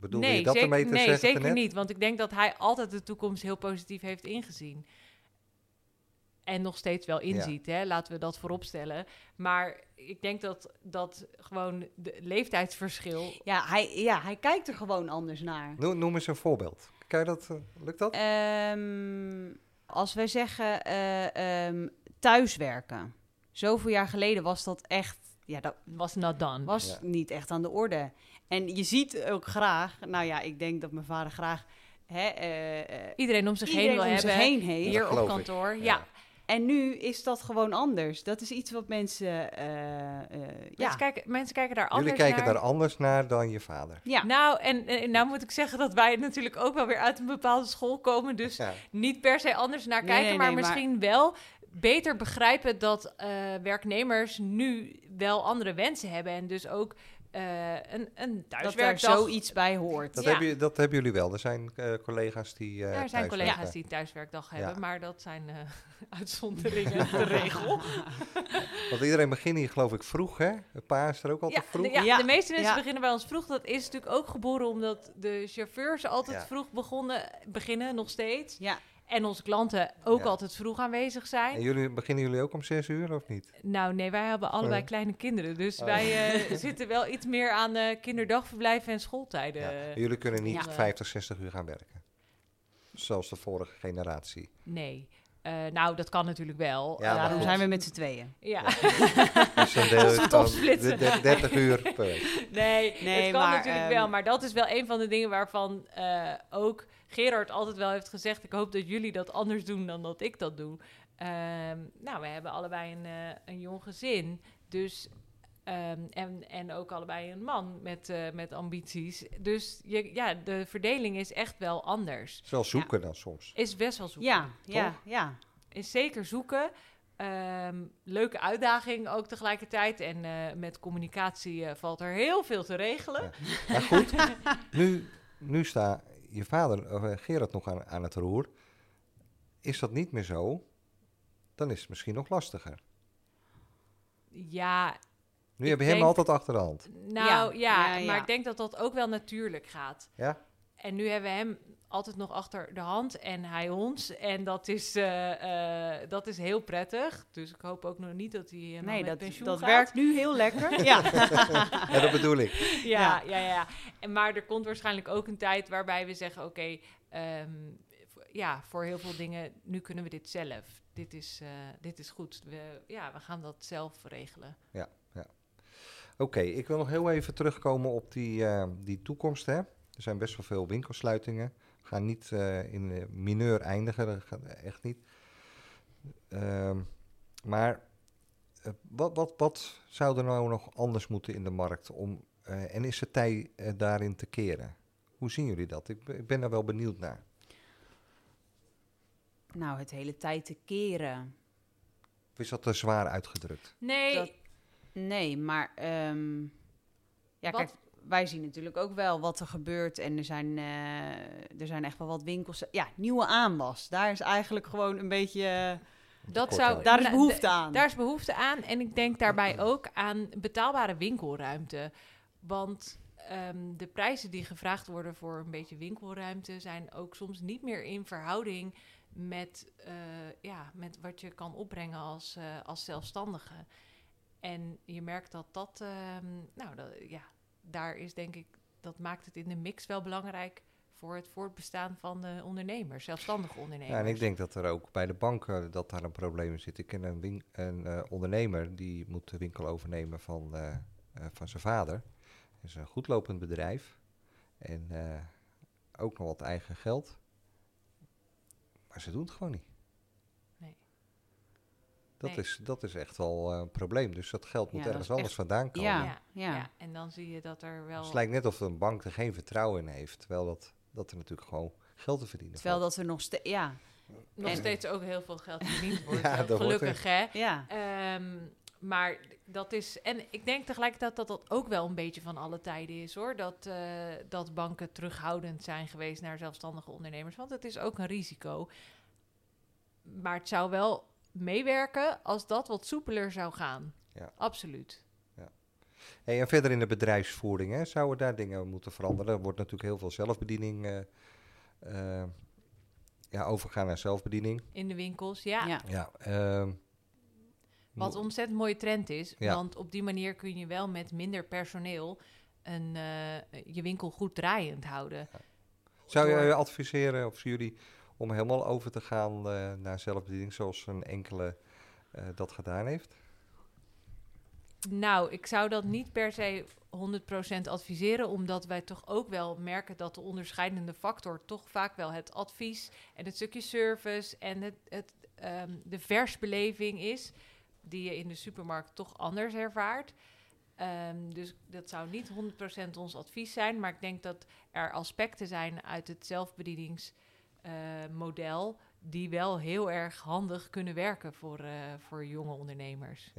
A: Bedoelde
B: nee,
A: je dat
B: zeker,
A: ermee te
B: nee
A: zeggen
B: zeker
A: net?
B: niet. Want ik denk dat hij altijd de toekomst heel positief heeft ingezien. En nog steeds wel inziet, hè? laten we dat vooropstellen. Maar ik denk dat, dat gewoon de leeftijdsverschil...
C: Ja, hij, ja, hij kijkt er gewoon anders naar.
A: Noem, noem eens een voorbeeld. Kan je dat, eh, lukt dat?
C: Ehm, als wij zeggen eh, ehm, thuiswerken. Zoveel jaar geleden was dat echt... Ja, dat
B: was not done.
C: was
A: Ja.
C: niet echt aan de orde. En je ziet ook graag... Nou ja, ik denk dat mijn vader graag... Hè, eh,
B: Iedereen om zich
C: iedereen
B: heen wil
C: om zich
B: hebben.
C: heen heeft.
B: Hier op kantoor. Ja.
A: Ja.
C: En nu is dat gewoon anders. Dat is iets wat mensen... eh, eh, ja.
B: Mensen, kijken, mensen kijken daar
A: Jullie
B: anders
A: kijken
B: naar.
A: daar anders naar dan je vader.
C: ja.
B: Nou, en, en nou moet ik zeggen dat wij natuurlijk ook wel weer uit een bepaalde school komen. Dus
A: Ja.
B: niet per se anders naar kijken,
C: nee,
B: maar
C: nee, maar-
B: misschien wel beter begrijpen dat eh, werknemers nu wel andere wensen hebben. En dus ook eh, een, een
C: Dat daar
B: thuiswerkdag.
C: zoiets bij hoort.
A: Dat,
B: Ja.
A: hebben, je- dat hebben jullie wel. Er zijn eh, collega's die. eh,
B: er zijn collega's die een thuiswerkdag
A: Ja.
B: hebben, maar dat zijn eh, uitzonderingen de regel.
A: Want iedereen begint hier, geloof ik, vroeg, hè? Het paar is er ook
B: Ja,
A: altijd vroeg.
B: de, ja,
C: Ja.
B: de meeste mensen
C: Ja.
B: beginnen bij ons vroeg. Dat is natuurlijk ook geboren omdat de chauffeurs altijd
A: Ja.
B: vroeg begonnen, beginnen, nog steeds.
C: Ja,
B: En onze klanten ook
A: Ja.
B: altijd vroeg aanwezig zijn.
A: En jullie, beginnen jullie ook om zes uur of niet?
B: Nou, nee, wij hebben allebei
A: Oh.
B: kleine kinderen. Dus
A: Oh.
B: wij eh, zitten wel iets meer aan eh, kinderdagverblijven en schooltijden.
A: Ja. Jullie kunnen niet
B: Ja.
A: 50, 60 uur gaan werken. Zoals de vorige generatie.
B: Nee. Eh, nou, dat kan natuurlijk wel.
A: Ja,
C: daarom
A: goed.
C: zijn we met z'n tweeën.
B: Ja.
A: Dus dan
B: we
A: de- de- 30 uur per week.
B: Nee,
C: Nee,
B: het kan
C: maar,
B: natuurlijk
C: ehm,
B: wel. Maar dat is wel een van de dingen waarvan eh, ook Gerard altijd wel heeft gezegd... ik hoop dat jullie dat anders doen dan dat ik dat doe. Ehm, nou, we hebben allebei een, eh, een jong gezin. Dus... ehm, en, en ook allebei een man met, eh, met ambities. Dus je, ja, de verdeling is echt wel anders.
A: Het is wel zoeken dan soms.
B: Is best wel zoeken.
C: Ja, ja, ja.
B: Is zeker zoeken. Ehm, leuke uitdaging ook tegelijkertijd. En eh, met communicatie valt er heel veel te regelen.
A: Ja. Maar goed, nu, nu staat je vader, of, eh, Gerard, nog aan, aan het roer. Is dat niet meer zo, dan is het misschien nog lastiger.
B: Ja,
A: Nu heb je hem altijd achter de hand.
B: nou ja,
C: Ja, ja,
B: maar
C: ja.
B: ik denk dat dat ook wel natuurlijk gaat.
A: Ja?
B: En nu hebben we hem altijd nog achter de hand en hij ons. En dat is, eh, eh, dat is heel prettig. Dus ik hoop ook nog niet dat hij helemaal
C: Nee,
B: met
C: dat,
B: pensioen
C: dat
B: gaat.
C: werkt nu heel lekker. ja.
A: Ja, dat bedoel ik.
B: Ja, ja, ja. En, maar er komt waarschijnlijk ook een tijd waarbij we zeggen: oké, ehm, ja, voor heel veel dingen, nu kunnen we dit zelf. Dit is, eh, dit is goed. We, ja, we gaan dat zelf regelen.
A: Oké, ik wil nog heel even terugkomen op die, eh, die toekomst. Hè. Er zijn best wel veel winkelsluitingen. We gaan niet eh, in eh, mineur eindigen, dat gaat echt niet. Ehm, maar eh, wat, wat, wat zou er nou nog anders moeten in de markt? Om, eh, en is het tijd daarin te keren? Hoe zien jullie dat? Ik, ben- ik ben daar wel benieuwd naar.
C: Nou, het hele tijd te keren.
A: Of is dat te zwaar uitgedrukt?
B: Nee,
C: Dat- Nee, maar ehm, ja,
B: Wat-
C: kijk, wij zien natuurlijk ook wel wat er gebeurt. En er zijn, eh, er zijn echt wel wat winkels. Ja, nieuwe aanwas. Daar is eigenlijk gewoon een beetje. eh,
B: dat zou.
C: daar is
B: nou,
C: behoefte aan.
B: Daar is behoefte aan. En ik denk daarbij ook aan betaalbare winkelruimte. Want ehm, de prijzen die gevraagd worden voor een beetje winkelruimte zijn ook soms niet meer in verhouding met, eh, ja, met wat je kan opbrengen als, eh, als zelfstandige. En je merkt dat dat, ehm, nou dat, ja, daar is denk ik, dat maakt het in de mix wel belangrijk voor het voortbestaan van de ondernemers, zelfstandige ondernemers.
A: Ja, en ik denk dat er ook bij de banken dat daar een probleem in zit. Ik ken een, win- een eh, ondernemer die moet de winkel overnemen van, eh, eh, van zijn vader. Het is een goedlopend bedrijf en eh, ook nog wat eigen geld. Maar ze doen het gewoon niet. Dat,
B: Nee.
A: is, dat is echt wel eh, een probleem. Dus dat geld moet
C: Ja,
A: ergens anders
C: echt-
A: vandaan komen.
C: Ja,
B: Ja,
C: ja.
B: Ja, en dan zie je dat er wel.
A: Dus het lijkt net of een bank er geen vertrouwen in heeft. Terwijl dat, dat er natuurlijk gewoon geld te verdienen
C: Terwijl
A: valt.
C: dat er nog steeds. Ja,
B: nog
C: en-
B: steeds ook heel veel geld verdiend wordt.
A: Ja, dat
B: gelukkig, hè?
C: ja.
B: Ehm, maar dat is. En ik denk tegelijkertijd dat dat ook wel een beetje van alle tijden is hoor. Dat, eh, dat banken terughoudend zijn geweest naar zelfstandige ondernemers. Want het is ook een risico. Maar het zou wel meewerken als dat wat soepeler zou gaan.
A: Ja.
B: Absoluut.
A: Hey, en verder in de bedrijfsvoering, hè, zouden daar dingen moeten veranderen? Er wordt natuurlijk heel veel zelfbediening, eh, eh, ja, overgaan naar zelfbediening.
B: In de winkels, ja.
C: ja.
A: Ja, ehm,
B: Wat een ontzettend mooie trend is.
A: Ja.
B: Want op die manier kun je wel met minder personeel een, eh, je winkel goed draaiend houden.
A: zou je adviseren, of jullie, om helemaal over te gaan eh, naar zelfbediening zoals een enkele eh, dat gedaan heeft?
B: Nou, ik zou dat niet per se 100% adviseren, omdat wij toch ook wel merken dat de onderscheidende factor toch vaak wel het advies en het stukje service en het, het, ehm, de versbeleving is, die je in de supermarkt toch anders ervaart. Ehm, dus dat zou niet 100% ons advies zijn, maar ik denk dat er aspecten zijn uit het zelfbedieningsmodel die wel heel erg handig kunnen werken voor, eh, voor jonge ondernemers.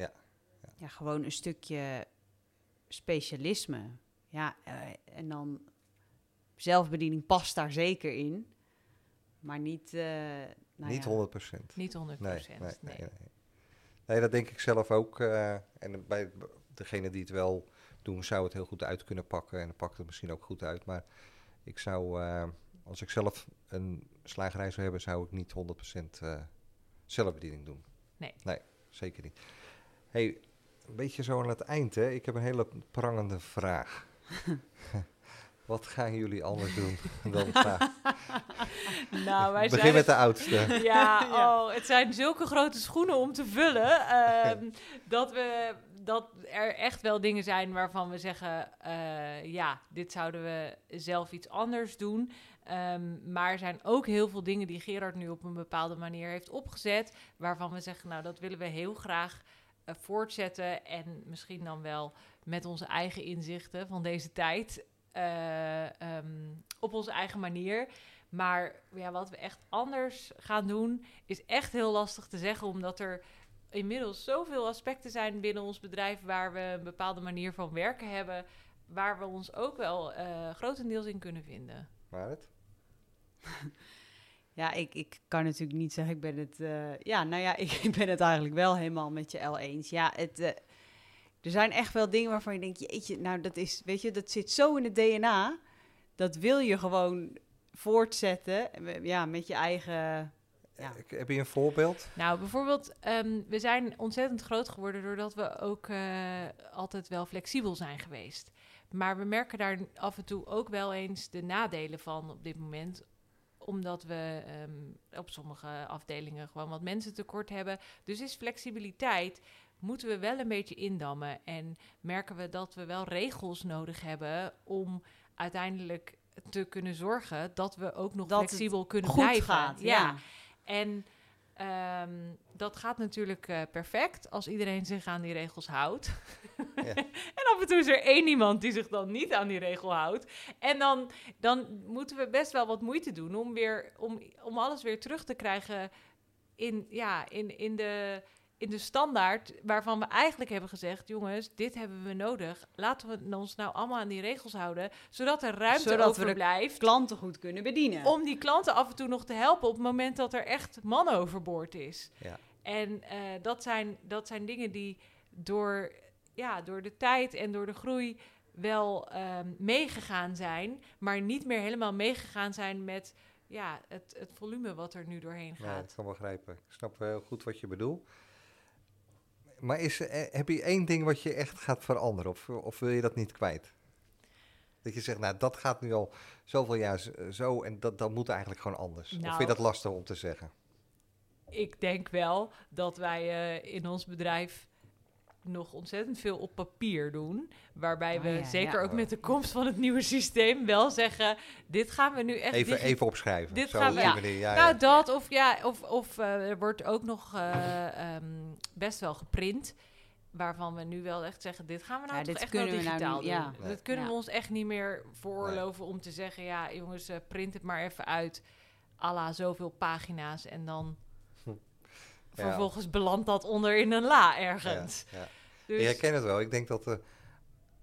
C: ja, gewoon een stukje specialisme. Ja, eh, en dan zelfbediening past daar zeker in. Maar niet... eh, nou
A: Niet
C: ja.
A: 100 procent.
B: Niet 100
A: Nee,
B: procent.
A: nee, nee, nee. Nee, dat denk ik zelf ook. eh, en bij degene die het wel doen, zou het heel goed uit kunnen pakken. En dan pakt het misschien ook goed uit. Maar ik zou, eh, als ik zelf een slagerij zou hebben, zou ik niet 100% eh zelfbediening doen.
B: Nee.
A: Nee, zeker niet. hey, een beetje zo aan het eind, hè. Ik heb een hele prangende vraag. Wat gaan jullie anders doen dan?
B: Nou, wij
A: Begin
B: zijn
A: met de oudste.
B: Ja,
C: Ja.
B: Oh, het zijn zulke grote schoenen om te vullen. ehm, dat, we, dat er echt wel dingen zijn waarvan we zeggen: eh, ja, dit zouden we zelf iets anders doen. Ehm, maar er zijn ook heel veel dingen die Gerard nu op een bepaalde manier heeft opgezet. Waarvan we zeggen: nou, dat willen we heel graag eh, voortzetten. En misschien dan wel met onze eigen inzichten van deze tijd. eh, ehm, op onze eigen manier. Maar ja, wat we echt anders gaan doen, is echt heel lastig te zeggen, omdat er inmiddels zoveel aspecten zijn binnen ons bedrijf waar we een bepaalde manier van werken hebben, waar we ons ook wel eh, grotendeels in kunnen vinden.
A: Marit?
C: Ja, ik, ik kan natuurlijk niet zeggen, ik ben het... eh, ja, nou ja, ik ben het eigenlijk wel helemaal met je L eens. Ja, het, eh, er zijn echt wel dingen waarvan je denkt, jeetje, nou dat is, weet je, dat zit zo in het DNA. Dat wil je gewoon voortzetten, eh, ja, met je eigen... Ja.
A: Ik- Heb je een voorbeeld?
B: Nou, bijvoorbeeld, ehm, we zijn ontzettend groot geworden doordat we ook eh, altijd wel flexibel zijn geweest. Maar we merken daar af en toe ook wel eens de nadelen van op dit moment omdat we ehm, op sommige afdelingen gewoon wat mensen tekort hebben. Dus is flexibiliteit, moeten we wel een beetje indammen. En merken we dat we wel regels nodig hebben om uiteindelijk te kunnen zorgen dat we ook nog
C: Dat het
B: flexibel kunnen
C: Goed
B: blijven.
C: gaat, ja.
B: En ehm, dat gaat natuurlijk eh, perfect als iedereen zich aan die regels houdt.
A: Ja.
B: en af en toe is er één iemand die zich dan niet aan die regel houdt. En dan, dan moeten we best wel wat moeite doen om, weer, om, om alles weer terug te krijgen in, ja, in, in, de, in de standaard waarvan we eigenlijk hebben gezegd... jongens, dit hebben we nodig. Laten we ons nou allemaal aan die regels houden... zodat er ruimte
C: Zodat we de
B: overblijft
C: Klanten goed kunnen bedienen.
B: om die klanten af en toe nog te helpen op het moment dat er echt man overboord is.
A: Ja.
B: En eh, dat, zijn, dat zijn dingen die door, ja, door de tijd en door de groei wel ehm, meegegaan zijn, maar niet meer helemaal meegegaan zijn met ja, het, het volume wat er nu doorheen
A: Ja,
B: gaat.
A: ik kan begrijpen. Ik snap heel goed wat je bedoelt. Maar is, eh, heb je één ding wat je echt gaat veranderen? Of, of wil je dat niet kwijt? Dat je zegt, nou, dat gaat nu al zoveel jaar zo en dat, dat moet eigenlijk gewoon anders. of vind
B: Nou.
A: je dat lastig om te zeggen?
B: Ik denk wel dat wij eh, in ons bedrijf nog ontzettend veel op papier doen. Waarbij
C: Oh
B: we,
C: ja,
B: zeker
C: ja.
B: ook met de komst van het nieuwe systeem, wel zeggen: dit gaan we nu echt.
A: Even,
B: digi-
A: even opschrijven.
B: dit
A: zo
B: gaan we- ja. nou,
A: ja.
B: dat of ja, of, of eh, er wordt ook nog eh, ehm, best wel geprint. Waarvan we nu wel echt zeggen: dit gaan we nou
C: Ja,
B: toch
C: dit
B: echt wel
C: we nou
B: digitaal
C: niet-
B: doen.
C: ja.
A: Nee.
B: Dat kunnen we ons echt niet meer veroorloven om te zeggen: ja, jongens, eh, print het maar even uit. à la zoveel pagina's. En dan
A: Ja.
B: vervolgens belandt dat onder in een la ergens.
A: Ja, ja.
B: Dus,
A: Ik herken het wel. Ik denk dat de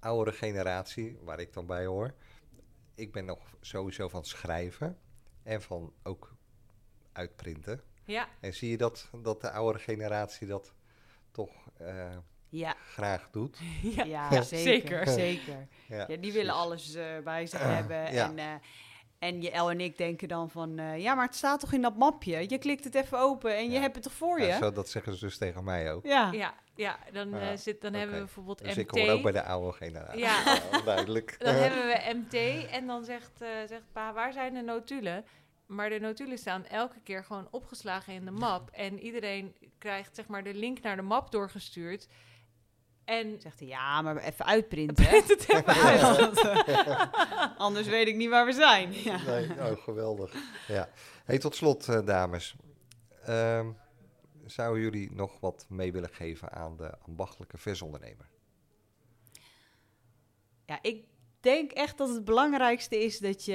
A: oudere generatie, waar ik dan bij hoor, ik ben nog sowieso van schrijven en van ook uitprinten.
B: ja,
A: En zie je dat, dat de oudere generatie dat toch eh,
C: Ja,
A: graag doet?
B: ja.
C: ja,
B: zeker.
C: zeker. zeker.
A: Ja,
C: Ja, die
A: precies.
C: willen alles eh, bij zich hebben.
A: Ja.
C: En, eh, en je El en ik denken dan van... eh, ja, maar het staat toch in dat mapje? Je klikt het even open en je hebt het toch voor
A: Ja,
C: je?
A: zo, dat zeggen ze dus tegen mij ook.
C: Ja.
B: Ja, ja, dan,
A: Ja,
B: eh, zit, dan hebben we bijvoorbeeld
A: Dus
B: MT.
A: ik hoor ook bij de oude generatie.
B: Ja.
A: duidelijk.
B: Dan hebben we MT en dan zegt, eh, zegt pa, waar zijn de notulen? Maar de notulen staan elke keer gewoon opgeslagen in de map. En iedereen krijgt zeg maar de link naar de map doorgestuurd. En
C: Zegt hij, ja, maar even uitprinten.
B: print het even uit.
C: Anders weet ik niet waar we zijn. Ja.
A: Nee, oh, geweldig. Ja. Hey, tot slot, eh, dames. Ehm, zouden jullie nog wat mee willen geven aan de ambachtelijke versondernemer?
C: ja, ik denk echt dat het belangrijkste is dat je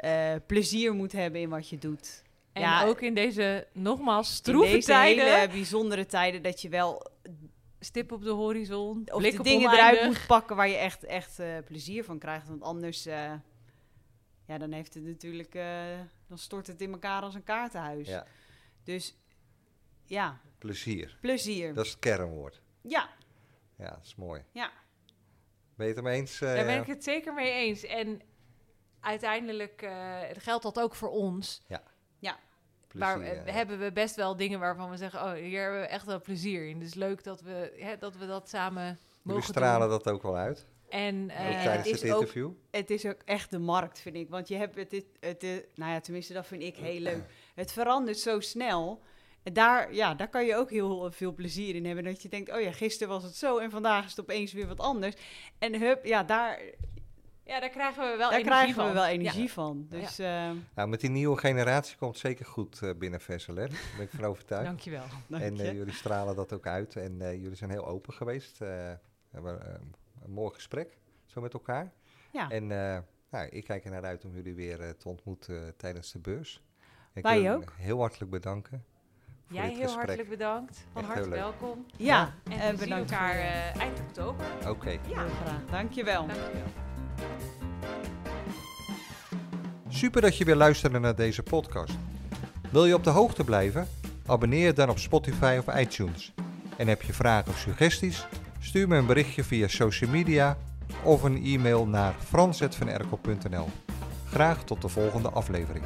C: eh, plezier moet hebben in wat je doet.
B: En
C: Ja,
B: ook in deze nogmaals
C: in
B: stroeve
C: deze
B: tijden.
C: hele bijzondere tijden dat je wel
B: stip op de horizon,
C: Of de dingen
B: oneindig.
C: eruit moet pakken waar je echt, echt eh, plezier van krijgt. Want anders, eh, ja, dan heeft het natuurlijk, eh, dan stort het in elkaar als een kaartenhuis.
A: Ja.
C: Dus ja,
A: Plezier.
C: plezier.
A: Dat is het kernwoord.
C: Ja,
A: Ja, dat is mooi.
C: Ja.
A: Ben je het ermee eens? eh,
B: Daar ben ik het zeker mee eens. En uiteindelijk eh, geldt dat ook voor ons.
A: Plezier,
B: Maar eh,
A: ja.
B: hebben we best wel dingen waarvan we zeggen... oh, hier hebben we echt wel plezier in. Dus leuk dat we, hè, dat, we dat samen mogen
A: stralen
B: doen.
A: dat ook wel uit.
B: En
A: ook
B: eh,
A: tijdens
C: het
A: het
C: is ook-
A: interview.
C: het is ook echt de markt, vind ik. Want je hebt het, het, het, eh, nou ja, tenminste, dat vind ik heel leuk. Het verandert zo snel. En daar, ja, daar kan je ook heel veel plezier in hebben. Dat je denkt, oh ja, gisteren was het zo en vandaag is het opeens weer wat anders. En hup, ja, daar,
B: ja, daar krijgen we wel
C: daar
B: energie
C: krijgen
B: van.
C: we wel
B: Ja.
C: energie van. Dus eh,
A: Nou, met die nieuwe generatie komt het zeker goed eh, binnen Versalet. Daar ben ik van overtuigd.
B: Dankjewel.
C: dank
A: En eh, jullie stralen dat ook uit. En eh, jullie zijn heel open geweest. Eh, we hebben een mooi gesprek zo met elkaar.
C: ja,
A: En eh, nou, ik kijk er naar uit om jullie weer te ontmoeten tijdens de beurs. Ik
C: Wij
A: wil jullie
C: ook.
A: Heel hartelijk bedanken. voor
B: Jij
A: dit
B: heel
A: gesprek.
B: hartelijk bedankt. Van
A: Echt
B: harte welkom.
C: ja,
B: En
C: en
B: we zien
C: bedankt
B: elkaar eh, eind oktober.
A: Oké.
B: Ja,
C: heel graag. Dankjewel.
B: dankjewel.
A: Super dat je weer luisterde naar deze podcast. Wil je op de hoogte blijven? Abonneer je dan op Spotify of iTunes. En heb je vragen of suggesties? Stuur me een berichtje via social media of een e-mail naar frans.vanerkel.nl. Graag tot de volgende aflevering.